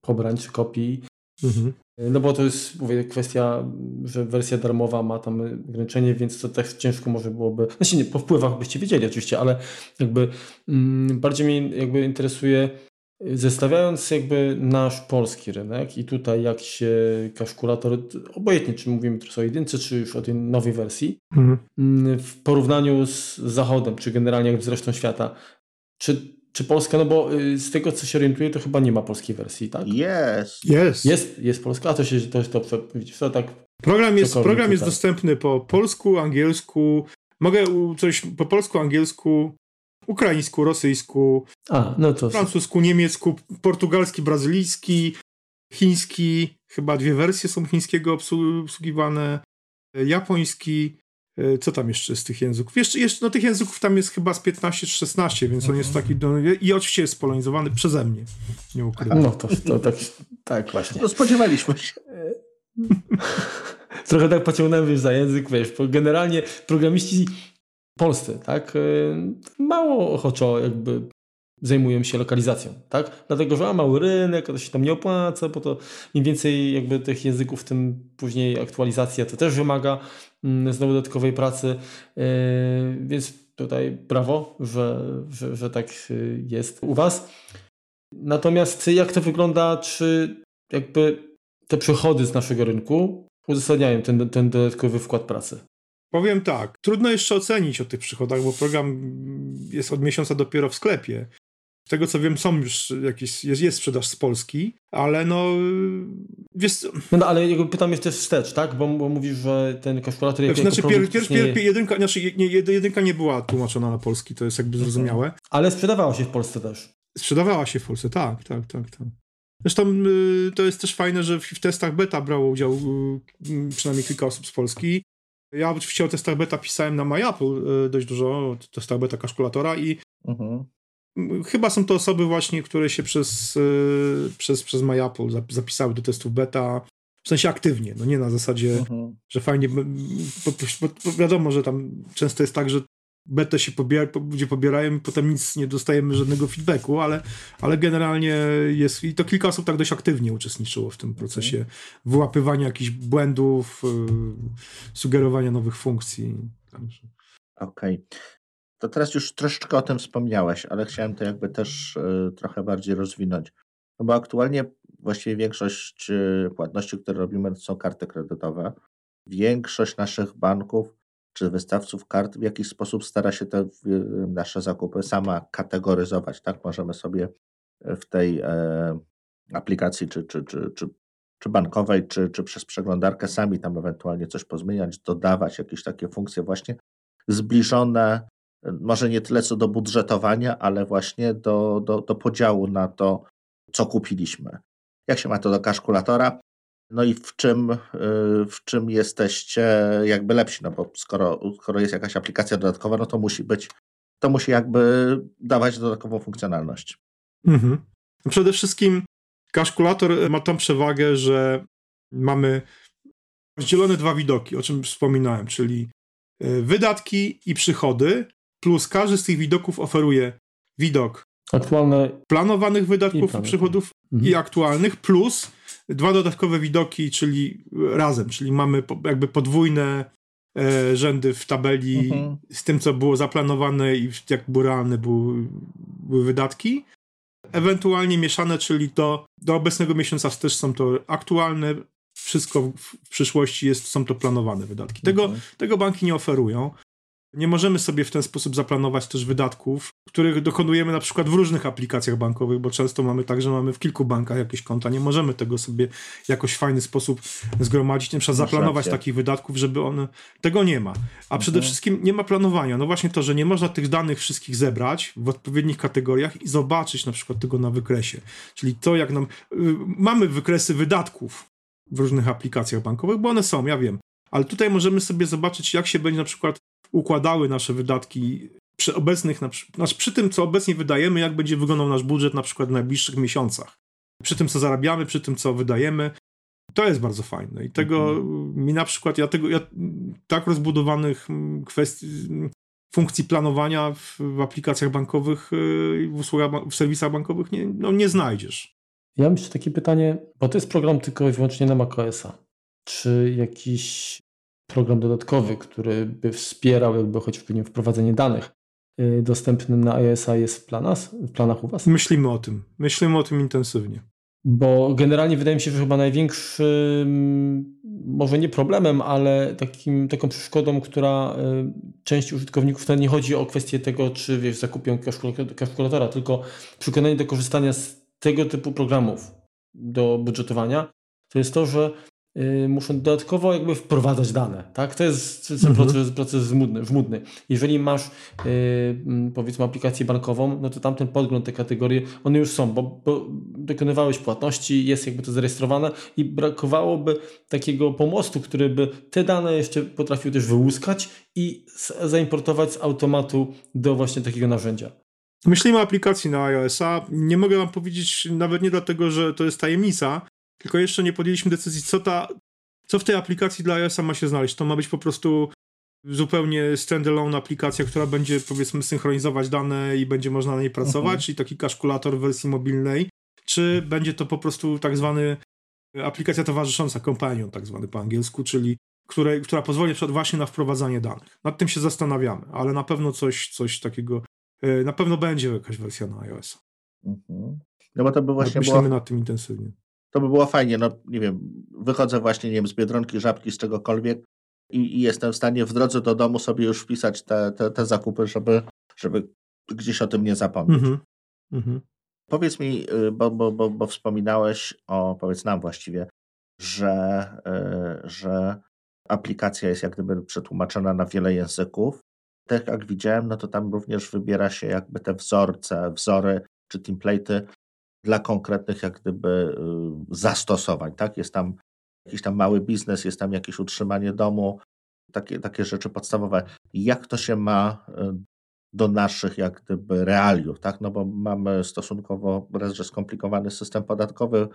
pobrań czy kopii, mhm. No bo to jest, mówię, kwestia, że wersja darmowa ma tam ograniczenie, więc to tak ciężko może byłoby, znaczy nie, po wpływach byście wiedzieli oczywiście, ale jakby mm, bardziej mnie jakby interesuje, zestawiając jakby nasz polski rynek i tutaj jak się kalkulator, obojętnie czy mówimy teraz o jedynce, czy już o tej nowej wersji, mhm. Mm, w porównaniu z Zachodem, czy generalnie jak z resztą świata, czy czy Polska, no bo y, z tego co się orientuję, to chyba nie ma polskiej wersji, tak? Jest. Jest. Jest, jest polska, a to się to, to, to, to tak. Program jest, program jest dostępny po polsku, angielsku. Mogę coś po polsku, angielsku, ukraińsku, rosyjsku, a, no to... francusku, niemiecku, portugalski, brazylijski, chiński. Chyba dwie wersje są chińskiego obsługiwane. Japoński, E, co tam jeszcze z tych języków? Jeszcze, jeszcze no tych języków tam jest chyba z 15 czy 16, więc on jest taki. No, I oczywiście jest polonizowany przeze mnie. Nie ukrywam. No to, to tak, tak właśnie. No spodziewaliśmy się. Trochę tak pociągnąłem wiesz, za język, wiesz, generalnie programiści polscy, tak, e, mało ochoczo jakby zajmują się lokalizacją, tak? Dlatego, że ma mały rynek, to się tam nie opłaca, bo to im więcej jakby tych języków, tym później aktualizacja to też wymaga mm, znowu dodatkowej pracy, yy, więc tutaj brawo, że, że, że tak yy, jest u Was. Natomiast jak to wygląda, czy jakby te przychody z naszego rynku uzasadniają ten, ten dodatkowy wkład pracy? Powiem tak, trudno jeszcze ocenić o tych przychodach, bo program jest od miesiąca dopiero w sklepie. Z tego co wiem, są już jakieś, jest, jest sprzedaż z Polski, ale no wiesz No, no ale jakby pytam jeszcze wstecz, tak? Bo, bo mówisz, że ten znaczy, jako znaczy, pier, pier, pier, jedynka, znaczy, nie, jedynka nie była tłumaczona na polski, to jest jakby zrozumiałe. Ale sprzedawała się w Polsce też. Sprzedawała się w Polsce, tak, tak, tak, tak. Zresztą y, to jest też fajne, że w, w testach beta brało udział y, przynajmniej kilka osób z Polski. Ja oczywiście o testach beta pisałem na MyApple y, dość dużo, o testach beta kalkulatora i mhm. Chyba są to osoby właśnie, które się przez, yy, przez, przez MyApple zapisały do testów beta, w sensie aktywnie, no nie na zasadzie, mhm. że fajnie, bo, bo, bo, wiadomo, że tam często jest tak, że betę się pobiera, ludzie pobierają i potem nic nie dostajemy żadnego feedbacku, ale, ale generalnie jest, i to kilka osób tak dość aktywnie uczestniczyło w tym procesie okay. wyłapywania jakichś błędów, yy, sugerowania nowych funkcji. Okej. Okay. To teraz już troszeczkę o tym wspomniałeś, ale chciałem to jakby też y, trochę bardziej rozwinąć. No bo aktualnie właściwie większość y, płatności, które robimy, to są karty kredytowe. Większość naszych banków czy wystawców kart w jakiś sposób stara się te nasze zakupy sama kategoryzować. Tak, możemy sobie w tej e, aplikacji, czy, czy, czy, czy, czy bankowej, czy, czy przez przeglądarkę sami tam ewentualnie coś pozmieniać, dodawać jakieś takie funkcje właśnie zbliżone może nie tyle co do budżetowania, ale właśnie do, do, do podziału na to, co kupiliśmy. Jak się ma to do kalkulatora? No i w czym, y, w czym jesteście jakby lepsi? No bo skoro, skoro jest jakaś aplikacja dodatkowa, no to musi być, to musi jakby dawać dodatkową funkcjonalność. Mhm. Przede wszystkim kalkulator ma tą przewagę, że mamy rozdzielone dwa widoki, o czym wspominałem, czyli y, wydatki i przychody, plus każdy z tych widoków oferuje widok Aktualne planowanych wydatków i przychodów mhm. i aktualnych, plus dwa dodatkowe widoki, czyli razem, czyli mamy jakby podwójne e, rzędy w tabeli mhm. z tym, co było zaplanowane i jak było realne były, były wydatki. ewentualnie mieszane, czyli do, do obecnego miesiąca też są to aktualne, wszystko w przyszłości jest, są to planowane wydatki. Tego, mhm. tego banki nie oferują. Nie możemy sobie w ten sposób zaplanować też wydatków, których dokonujemy na przykład w różnych aplikacjach bankowych, bo często mamy tak, że mamy w kilku bankach jakieś konta. Nie możemy tego sobie jakoś w fajny sposób zgromadzić, na przykład zaplanować takich wydatków, żeby one. Tego nie ma. A mhm. przede wszystkim nie ma planowania. No właśnie to, że nie można tych danych wszystkich zebrać w odpowiednich kategoriach i zobaczyć na przykład tego na wykresie. Czyli to, jak nam. Y, mamy wykresy wydatków w różnych aplikacjach bankowych, bo one są, ja wiem. Ale tutaj możemy sobie zobaczyć, jak się będzie na przykład układały nasze wydatki przy obecnych, znaczy przy tym, co obecnie wydajemy, jak będzie wyglądał nasz budżet na przykład w najbliższych miesiącach. Przy tym, co zarabiamy, przy tym, co wydajemy. To jest bardzo fajne i tego mhm. mi na przykład, ja tego, ja tak rozbudowanych mm, kwestii, funkcji planowania w, w aplikacjach bankowych, y, w, usługach, w serwisach bankowych nie, no, nie znajdziesz. Ja mam jeszcze takie pytanie, bo to jest program tylko i wyłącznie na macOSa. Czy jakiś program dodatkowy, który by wspierał jakby choćby wprowadzenie danych y, dostępny na iOS-a jest w, planach, w planach u Was? Myślimy o tym. Myślimy o tym intensywnie. Bo generalnie wydaje mi się, że chyba największym, może nie problemem, ale takim, taką przeszkodą, która y, części użytkowników, to nie chodzi o kwestię tego, czy wiesz, zakupią kalkulatora, tylko przekonanie do korzystania z tego typu programów do budżetowania, to jest to, że muszą dodatkowo jakby wprowadzać dane. Tak? To jest ten mhm. proces, proces żmudny, żmudny. Jeżeli masz yy, powiedzmy aplikację bankową, no to tamten podgląd, te kategorie, one już są, bo, bo dokonywałeś płatności, jest jakby to zarejestrowane i brakowałoby takiego pomostu, który by te dane jeszcze potrafił też wyłuskać i zaimportować z automatu do właśnie takiego narzędzia. Myślimy o aplikacji na iOS-a. Nie mogę wam powiedzieć, nawet nie dlatego, że to jest tajemnica, tylko jeszcze nie podjęliśmy decyzji, co, ta, co w tej aplikacji dla iOS-a ma się znaleźć. To ma być po prostu zupełnie standalone aplikacja, która będzie powiedzmy synchronizować dane i będzie można na niej pracować, mhm. czyli taki kalkulator w wersji mobilnej, czy będzie to po prostu tak zwany aplikacja towarzysząca, companion tak zwany po angielsku, czyli której, która pozwoli właśnie na wprowadzanie danych. Nad tym się zastanawiamy, ale na pewno coś, coś takiego, e, na pewno będzie jakaś wersja na iOS. Mhm. No bo to by właśnie Myślimy było... nad tym intensywnie to by było fajnie. No nie wiem, wychodzę właśnie, nie wiem, z Biedronki, Żabki, z czegokolwiek i, i jestem w stanie w drodze do domu sobie już wpisać te, te, te zakupy, żeby, żeby gdzieś o tym nie zapomnieć. Mm -hmm. Powiedz mi, y, bo, bo, bo, bo wspominałeś o, powiedz nam właściwie, że, y, że aplikacja jest jak gdyby przetłumaczona na wiele języków. Tak jak widziałem, no to tam również wybiera się jakby te wzorce, wzory czy template'y dla konkretnych jak gdyby y, zastosowań, tak? Jest tam jakiś tam mały biznes, jest tam jakieś utrzymanie domu, takie, takie rzeczy podstawowe. Jak to się ma y, do naszych jak gdyby realiów, tak? No bo mamy stosunkowo że skomplikowany system podatkowy,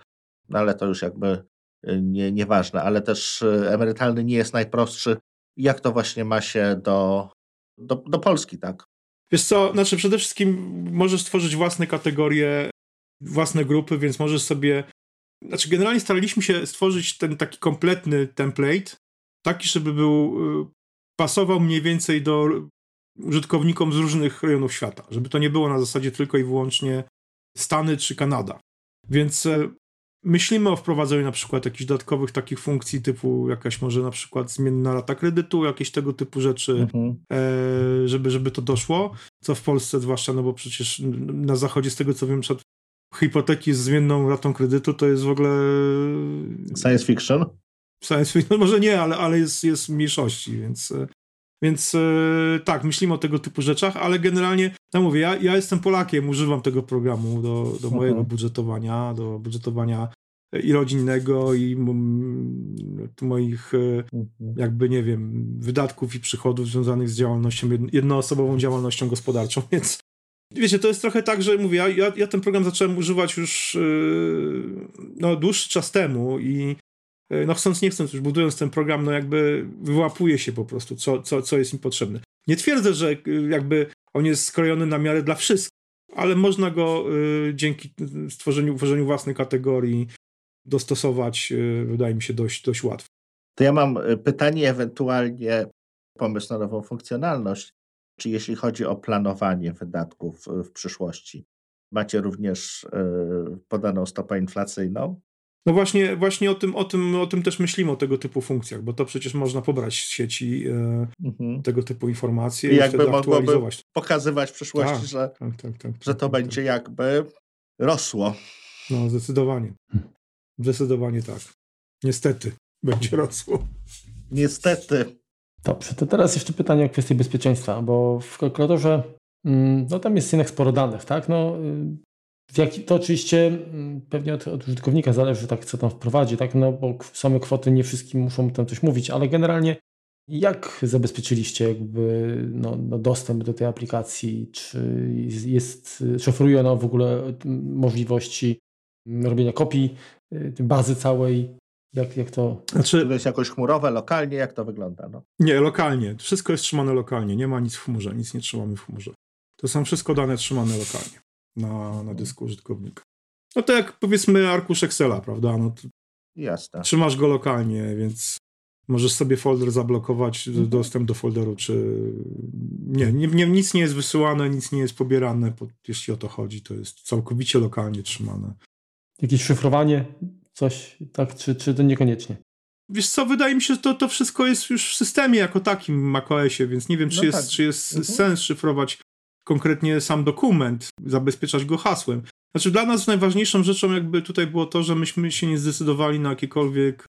no ale to już jakby y, nie, nieważne, ale też emerytalny nie jest najprostszy. Jak to właśnie ma się do, do, do Polski, tak? Wiesz co, znaczy przede wszystkim możesz stworzyć własne kategorie własne grupy, więc możesz sobie. Znaczy, generalnie staraliśmy się stworzyć ten taki kompletny template, taki, żeby był. Y, pasował mniej więcej do użytkownikom z różnych rejonów świata, żeby to nie było na zasadzie tylko i wyłącznie Stany czy Kanada. Więc e, myślimy o wprowadzeniu na przykład jakichś dodatkowych takich funkcji typu jakaś może na przykład zmienna rata kredytu, jakieś tego typu rzeczy, mhm. e, żeby, żeby to doszło, co w Polsce zwłaszcza, no bo przecież na zachodzie z tego co wiem, hipoteki z zmienną ratą kredytu to jest w ogóle... Science fiction? Science fiction, no może nie, ale, ale jest, jest w mniejszości, więc... Więc e, tak, myślimy o tego typu rzeczach, ale generalnie, no mówię, ja, ja jestem Polakiem, używam tego programu do, do mojego mhm. budżetowania, do budżetowania i rodzinnego, i moich e, mhm. jakby, nie wiem, wydatków i przychodów związanych z działalnością, jednoosobową działalnością gospodarczą, więc Wiecie, to jest trochę tak, że mówię, ja, ja ten program zacząłem używać już yy, no, dłuższy czas temu i yy, no chcąc nie chcąc, już budując ten program, no jakby wyłapuje się po prostu, co, co, co jest im potrzebne. Nie twierdzę, że yy, jakby on jest skrojony na miarę dla wszystkich, ale można go dzięki stworzeniu, tworzeniu własnej kategorii dostosować, wydaje mi się, dość, dość łatwo. To ja mam y, pytanie, ewentualnie pomysł na nową funkcjonalność czy jeśli chodzi o planowanie wydatków w przyszłości, macie również yy, podaną stopę inflacyjną. No właśnie, właśnie o, tym, o, tym, o tym też myślimy, o tego typu funkcjach, bo to przecież można pobrać z sieci e, mhm. tego typu informacje i, i jakby mogłoby pokazywać w przyszłości, tak, że, tak, tak, tak, że to tak, będzie tak. jakby rosło. No, zdecydowanie. Zdecydowanie tak. Niestety będzie rosło. Niestety. Dobrze, to teraz jeszcze pytanie o kwestię bezpieczeństwa, bo w kalkulatorze mm, no tam jest jednak sporo danych, tak? No, y, to oczywiście mm, pewnie od, od, użytkownika zależy, tak, co tam wprowadzi, tak? No, bo same kwoty nie wszystkim muszą tam coś mówić, ale generalnie jak zabezpieczyliście jakby no, no dostęp do tej aplikacji? Czy jest, czy oferuje ona w ogóle mm, możliwości robienia kopii y, bazy całej? Jak, jak to? Znaczy, to jest jakoś chmurowe, lokalnie? Jak to wygląda? No? Nie, lokalnie. Wszystko jest trzymane lokalnie. Nie ma nic w chmurze, nic nie trzymamy w chmurze. To są wszystko dane trzymane lokalnie na, na dysku użytkownika. No to jak powiedzmy arkusz Excela, prawda? No Jasne. Trzymasz go lokalnie, więc możesz sobie folder zablokować, mhm. dostęp do folderu, czy nie, nie, nie, nic nie jest wysyłane, nic nie jest pobierane, jeśli o to chodzi, to jest całkowicie lokalnie trzymane. Jakieś szyfrowanie coś, tak, czy, czy to niekoniecznie? Wiesz co, wydaje mi się, że to, to wszystko jest już w systemie jako takim macOSie, więc nie wiem, czy no jest, tak. czy jest mhm. sens szyfrować konkretnie sam dokument, zabezpieczać go hasłem. Znaczy dla nas najważniejszą rzeczą jakby tutaj było to, że myśmy się nie zdecydowali na jakiekolwiek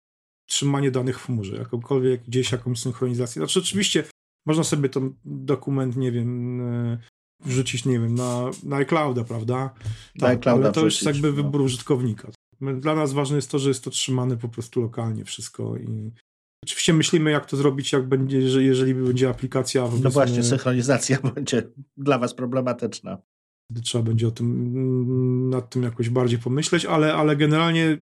trzymanie danych w chmurze, jakąkolwiek gdzieś jakąś synchronizację. Znaczy oczywiście można sobie ten dokument, nie wiem, e, wrzucić, nie wiem, na, na iClouda, prawda? Na tak, iClouda ale to już jest jakby no. wybór użytkownika. Dla nas ważne jest to, że jest to trzymane po prostu lokalnie wszystko i oczywiście myślimy, jak to zrobić, jak będzie, jeżeli będzie aplikacja. No właśnie, synchronizacja będzie dla was problematyczna. Trzeba będzie o tym, nad tym jakoś bardziej pomyśleć, ale, ale generalnie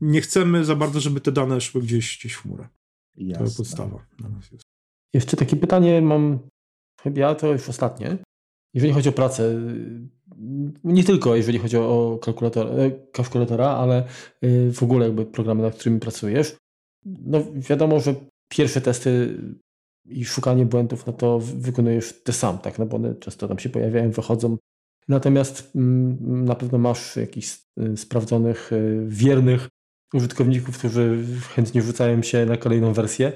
nie chcemy za bardzo, żeby te dane szły gdzieś, gdzieś w chmurę. Jasne. To podstawa dla nas jest. Jeszcze takie pytanie mam, chyba to już ostatnie. Jeżeli chodzi o pracę, nie tylko jeżeli chodzi o kalkulator, e, kalkulatora, ale e, w ogóle jakby programy, nad którymi pracujesz, no wiadomo, że pierwsze testy i szukanie błędów, no to wykonujesz ty sam, tak, no bo one często tam się pojawiają, wychodzą. Natomiast mm, na pewno masz jakichś e, sprawdzonych, wiernych użytkowników, którzy chętnie rzucają się na kolejną wersję.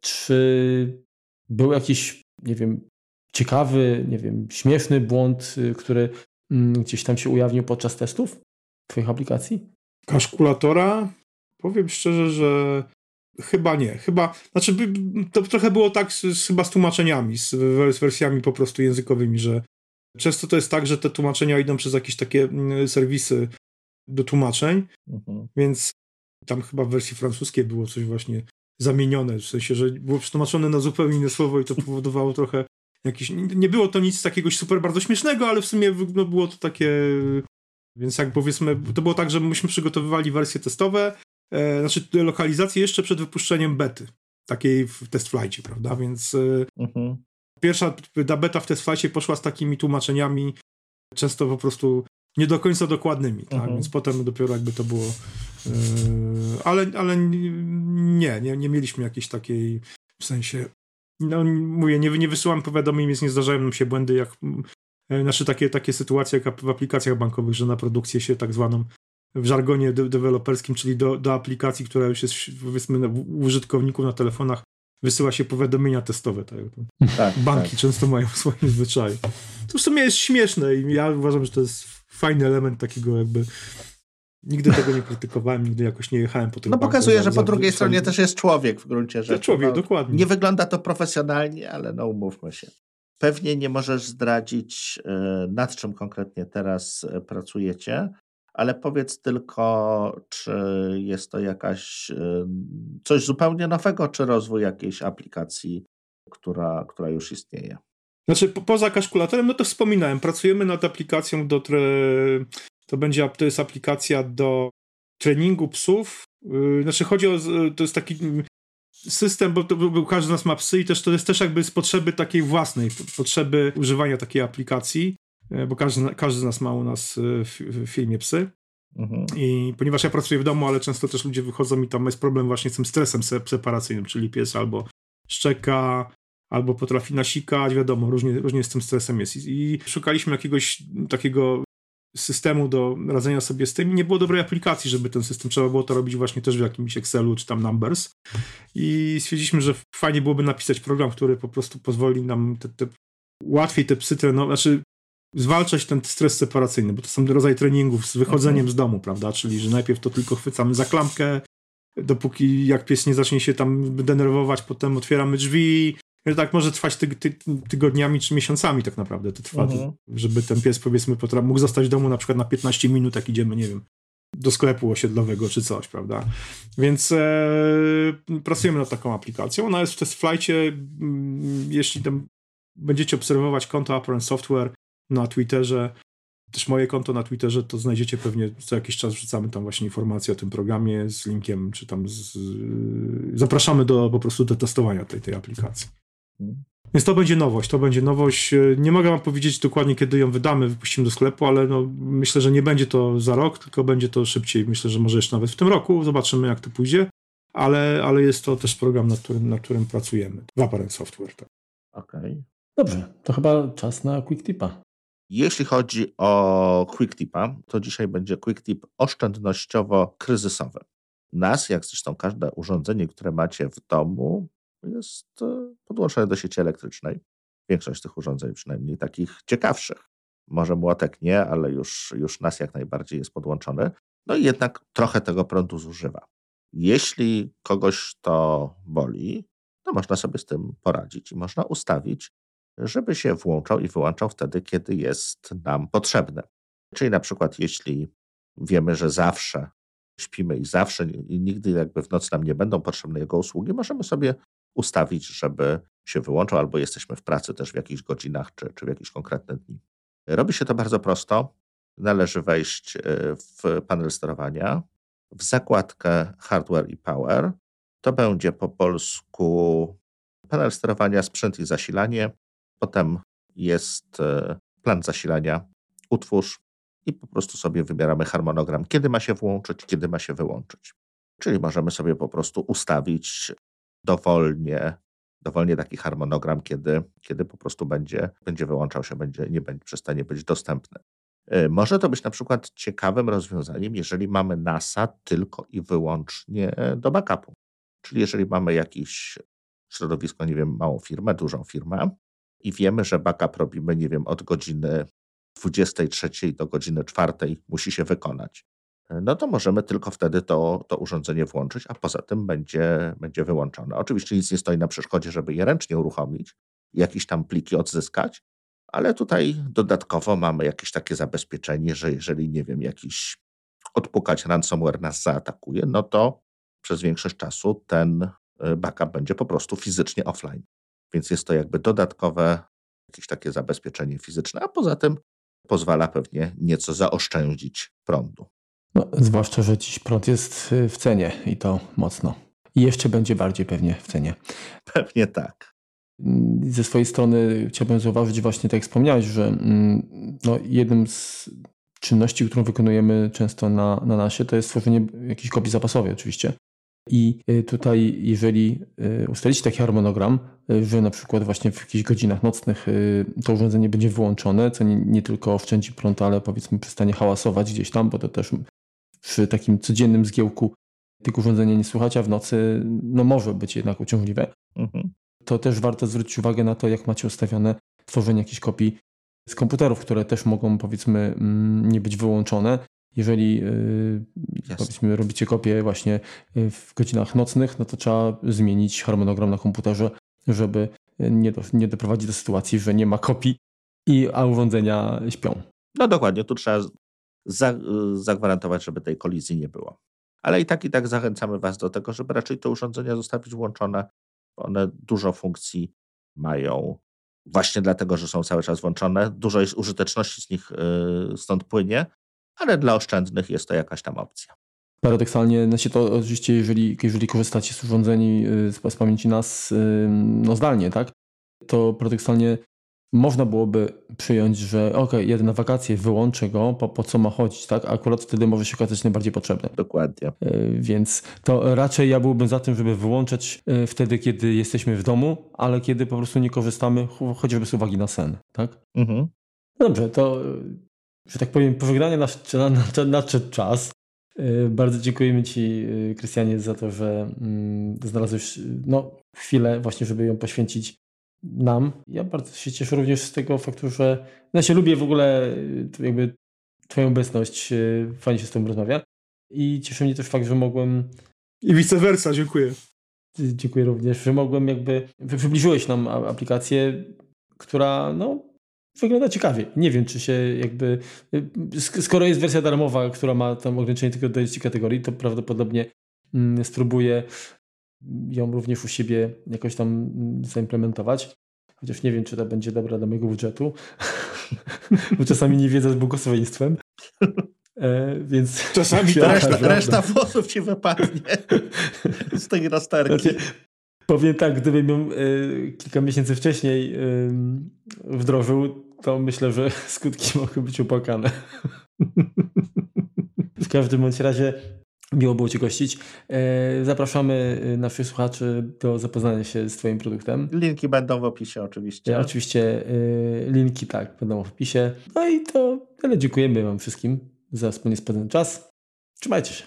Czy był jakiś, nie wiem, ciekawy, nie wiem, śmieszny błąd, y, który mm, gdzieś tam się ujawnił podczas testów Twoich aplikacji? Kaszkulatora? Powiem szczerze, że chyba nie. Chyba, znaczy to trochę było tak z, chyba z tłumaczeniami, z, z wersjami po prostu językowymi, że często to jest tak, że te tłumaczenia idą przez jakieś takie mm, serwisy do tłumaczeń, mhm. więc tam chyba w wersji francuskiej było coś właśnie zamienione, w sensie, że było przetłumaczone na zupełnie inne słowo i to powodowało trochę jakiś, nie było to nic takiego super bardzo śmiesznego, ale w sumie no, było to takie, więc jak powiedzmy, to było tak, że myśmy przygotowywali wersje testowe, e, znaczy lokalizację jeszcze przed wypuszczeniem bety, takiej w testflightie, prawda, więc e, mhm. pierwsza ta beta w testflightie poszła z takimi tłumaczeniami, często po prostu nie do końca dokładnymi, tak? Mhm. więc potem dopiero jakby to było yy, ale, ale nie, nie, nie mieliśmy jakiejś takiej w sensie no mówię, nie, nie wysyłam powiadomień, więc nie zdarzają nam się błędy jak znaczy takie, takie sytuacje jak w aplikacjach bankowych, że na produkcję się tak zwaną w żargonie de deweloperskim, czyli do, do aplikacji, która już jest powiedzmy u użytkowników na telefonach wysyła się powiadomienia testowe. Tak? tak Banki tak. często mają w swoim zwyczaju. To w sumie jest śmieszne i ja uważam, że to jest fajny element takiego jakby Nigdy tego nie krytykowałem, nigdy jakoś nie jechałem po tym. No pokazuje, że po drugiej stronie też jest człowiek w gruncie rzeczy. człowiek, no, dokładnie. Nie wygląda to profesjonalnie, ale no umówmy się. Pewnie nie możesz zdradzić, y, nad czym konkretnie teraz y, pracujecie, ale powiedz tylko, czy jest to jakaś y, coś zupełnie nowego, czy rozwój jakiejś aplikacji, która, która już istnieje. Znaczy, po, poza kalkulatorem, no to wspominałem, pracujemy nad aplikacją do. To będzie, to jest aplikacja do treningu psów. Yy, znaczy, chodzi o. To jest taki system, bo, to, bo każdy z nas ma psy i też to jest też jakby z potrzeby takiej własnej, potrzeby używania takiej aplikacji, yy, bo każdy, każdy z nas ma u nas yy, w, w filmie psy. Mhm. I ponieważ ja pracuję w domu, ale często też ludzie wychodzą i tam jest problem właśnie z tym stresem separacyjnym, czyli pies albo szczeka, albo potrafi nasikać, wiadomo, różnie, różnie z tym stresem jest. I, I, szukaliśmy jakiegoś takiego systemu do radzenia sobie z tym. Nie było dobrej aplikacji, żeby ten system trzeba było to robić właśnie też w jakimś Excelu czy tam Numbers. I stwierdziliśmy, że fajnie byłoby napisać program, który po prostu pozwoli nam te, te łatwiej te psy trenować, znaczy zwalczać ten stres separacyjny, bo to są rodzaj treningów z wychodzeniem okay. z domu, prawda? Czyli, że najpierw to tylko chwycamy za klamkę, dopóki jak pies nie zacznie się tam denerwować, potem otwieramy drzwi. Tak może trwać ty, ty, tygodniami czy miesiącami tak naprawdę to trwa, mhm. żeby ten pies powiedzmy mógł zostać w domu na przykład na 15 minut, jak idziemy, nie wiem, do sklepu osiedlowego czy coś, prawda? Więc e, pracujemy nad taką aplikacją. Ona jest w testflightie. Jeśli tam będziecie obserwować konto Apparent Software na Twitterze, też moje konto na Twitterze, to znajdziecie pewnie co jakiś czas wrzucamy tam właśnie informacje o tym programie z linkiem, czy tam z, zapraszamy do po prostu do testowania tej, tej aplikacji. Więc to będzie nowość, to będzie nowość. Nie mogę wam powiedzieć dokładnie, kiedy ją wydamy, wypuścimy do sklepu, ale no, myślę, że nie będzie to za rok, tylko będzie to szybciej. Myślę, że może jeszcze nawet w tym roku. Zobaczymy, jak to pójdzie. Ale, ale jest to też program, nad którym, nad którym pracujemy. W Apparent Software. Tak. Okej. Okay. Dobrze, to chyba czas na Quick Tipa. Jeśli chodzi o Quick Tipa, to dzisiaj będzie Quick Tip oszczędnościowo-kryzysowy. NAS, jak zresztą każde urządzenie, które macie w domu, jest e, podłączone do sieci elektrycznej. Większość tych urządzeń, przynajmniej takich ciekawszych. Może młotek nie, ale już, już NAS jak najbardziej jest podłączony. No i jednak trochę tego prądu zużywa. Jeśli kogoś to boli, to można sobie z tym poradzić i można ustawić żeby się włączał i wyłączał wtedy, kiedy jest nam potrzebne. Czyli na przykład, jeśli wiemy, że zawsze śpimy i zawsze i nigdy jakby w nocy nam nie będą potrzebne jego usługi, możemy sobie ustawić, żeby się wyłączał, albo jesteśmy w pracy też w jakichś godzinach czy, czy w jakieś konkretne dni. Robi się to bardzo prosto. Należy wejść e, w panel sterowania, w zakładkę Hardware i Power. To będzie po polsku panel sterowania, sprzęt i zasilanie. Potem jest e, plan zasilania, utwórz i po prostu sobie wybieramy harmonogram, kiedy ma się włączyć, kiedy ma się wyłączyć. Czyli możemy sobie po prostu ustawić dowolnie, dowolnie taki harmonogram, kiedy, kiedy po prostu będzie, będzie wyłączał się, będzie, nie będzie, przestanie być dostępny. E, może to być na przykład ciekawym rozwiązaniem, jeżeli mamy NASA tylko i wyłącznie do backupu. Czyli jeżeli mamy jakieś środowisko, nie wiem, małą firmę, dużą firmę, i wiemy, że backup robimy, nie wiem, od godziny 23 do godziny 4 musi się wykonać, no to możemy tylko wtedy to, to urządzenie włączyć, a poza tym będzie, będzie wyłączone. Oczywiście nic nie stoi na przeszkodzie, żeby je ręcznie uruchomić, jakieś tam pliki odzyskać, ale tutaj dodatkowo mamy jakieś takie zabezpieczenie, że jeżeli, nie wiem, jakiś odpukać ransomware nas zaatakuje, no to przez większość czasu ten y, backup będzie po prostu fizycznie offline. Więc jest to jakby dodatkowe jakieś takie zabezpieczenie fizyczne, a poza tym pozwala pewnie nieco zaoszczędzić prądu. No, zwłaszcza, że dziś prąd jest y, w cenie i to mocno. I jeszcze będzie bardziej pewnie w cenie. Pewnie tak. Mm, ze swojej strony chciałbym zauważyć właśnie, tak jak wspomniałeś, że mm, no, jednym z czynności, którą wykonujemy często na, na nasie, to jest stworzenie jakiejś kopii zapasowej oczywiście. I y, tutaj, jeżeli y, ustalicie taki harmonogram, że na przykład właśnie w jakichś godzinach nocnych to urządzenie będzie wyłączone, co nie, nie tylko oszczędzi prąd, ale powiedzmy przestanie hałasować gdzieś tam, bo to też przy takim codziennym zgiełku tych urządzenia nie słychać, a w nocy no może być jednak uciążliwe. Mhm. To też warto zwrócić uwagę na to, jak macie ustawione tworzenie jakichś kopii z komputerów, które też mogą powiedzmy mm, nie być wyłączone jeżeli y, powiedzmy robicie kopię właśnie y, w godzinach nocnych, no to trzeba zmienić harmonogram na komputerze, żeby nie, do, nie doprowadzić do sytuacji, że nie ma kopii, i, a urządzenia śpią. No dokładnie, tu trzeba zagwarantować, żeby tej kolizji nie było. Ale i tak i tak zachęcamy Was do tego, żeby raczej te urządzenia zostawić włączone. One dużo funkcji mają właśnie dlatego, że są cały czas włączone. Dużo jest użyteczności z nich y, stąd płynie, ale dla oszczędnych jest to jakaś tam opcja. Paradoksalnie, znaczy to oczywiście, jeżeli, jeżeli korzystacie z urządzeń y, z, z pamięci NAS y, no zdalnie, tak, to paradoksalnie można byłoby przyjąć, że ok, jedę na wakacje, wyłączę go, po, po co ma chodzić, tak? A akurat wtedy może się okazać najbardziej potrzebny. Dokładnie. Y, więc to raczej ja byłbym za tym, żeby wyłączać wtedy, kiedy jesteśmy w domu, ale kiedy po prostu nie korzystamy, chociażby z uwagi na sen, tak? Mhm. Dobrze, to że tak powiem, pożegnania nadszedł czas. Bardzo dziękujemy Ci, Krystianie, za to, że mm, znalazłeś no, chwilę właśnie, żeby ją poświęcić nam. Ja bardzo się cieszę również z tego faktu, że ja się lubię w ogóle jakby Twoją obecność. Fajnie się z Tobą rozmawia. I cieszy mnie też fakt, że mogłem. I vice versa, dziękuję. Dziękuję również, że mogłem jakby. Przybliżyłeś nam aplikację, która no, wygląda ciekawie. Nie wiem, czy się jakby. Skoro jest wersja darmowa, która ma tam ograniczenie tylko do 10 kategorii, to prawdopodobnie mm, spróbuję ją również u siebie jakoś tam mm, zaimplementować. Chociaż nie wiem, czy to będzie dobra dla mojego budżetu, bo czasami nie wiedzę z błogosławieństwem. E, więc Czasami tak, reszta, reszta włosów ci wypadnie z tej rozterki. Znaczy, powiem tak, gdybym ją y, kilka miesięcy wcześniej y, wdrożył, to myślę, że skutki mogły być upłakane. w każdym bądź razie miło było Cię gościć. E, zapraszamy naszych słuchaczy do zapoznania się z Twoim produktem. Linki będą w opisie oczywiście. E, oczywiście linki tak, będą w opisie. No i to tyle. Dziękujemy Wam wszystkim za wspólnie spędzony czas. Trzymajcie się.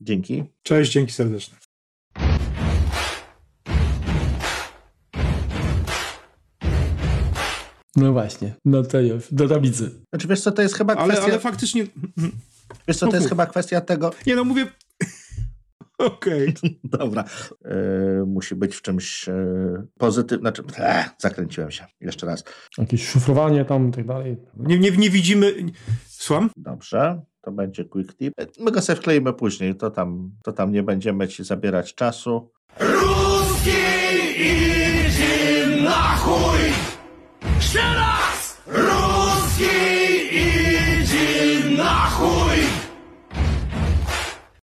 Dzięki. Cześć, dzięki serdeczne. No właśnie, no to już, do tablicy. Znaczy wiesz co, to jest chyba kwestia... Ale, ale faktycznie... Wiesz co, to jest chyba kwestia tego... Nie no, mówię... Okej. Okay. Dobra. Yy, musi być w czymś yy, pozytywnym. Znaczy, e, zakręciłem się. Jeszcze raz. Jakieś szyfrowanie tam i tak dalej. Nie, nie, nie widzimy... Słucham? Dobrze. To będzie quick tip. My go sobie wkleimy później. To tam, to tam nie będziemy ci zabierać czasu. Ruski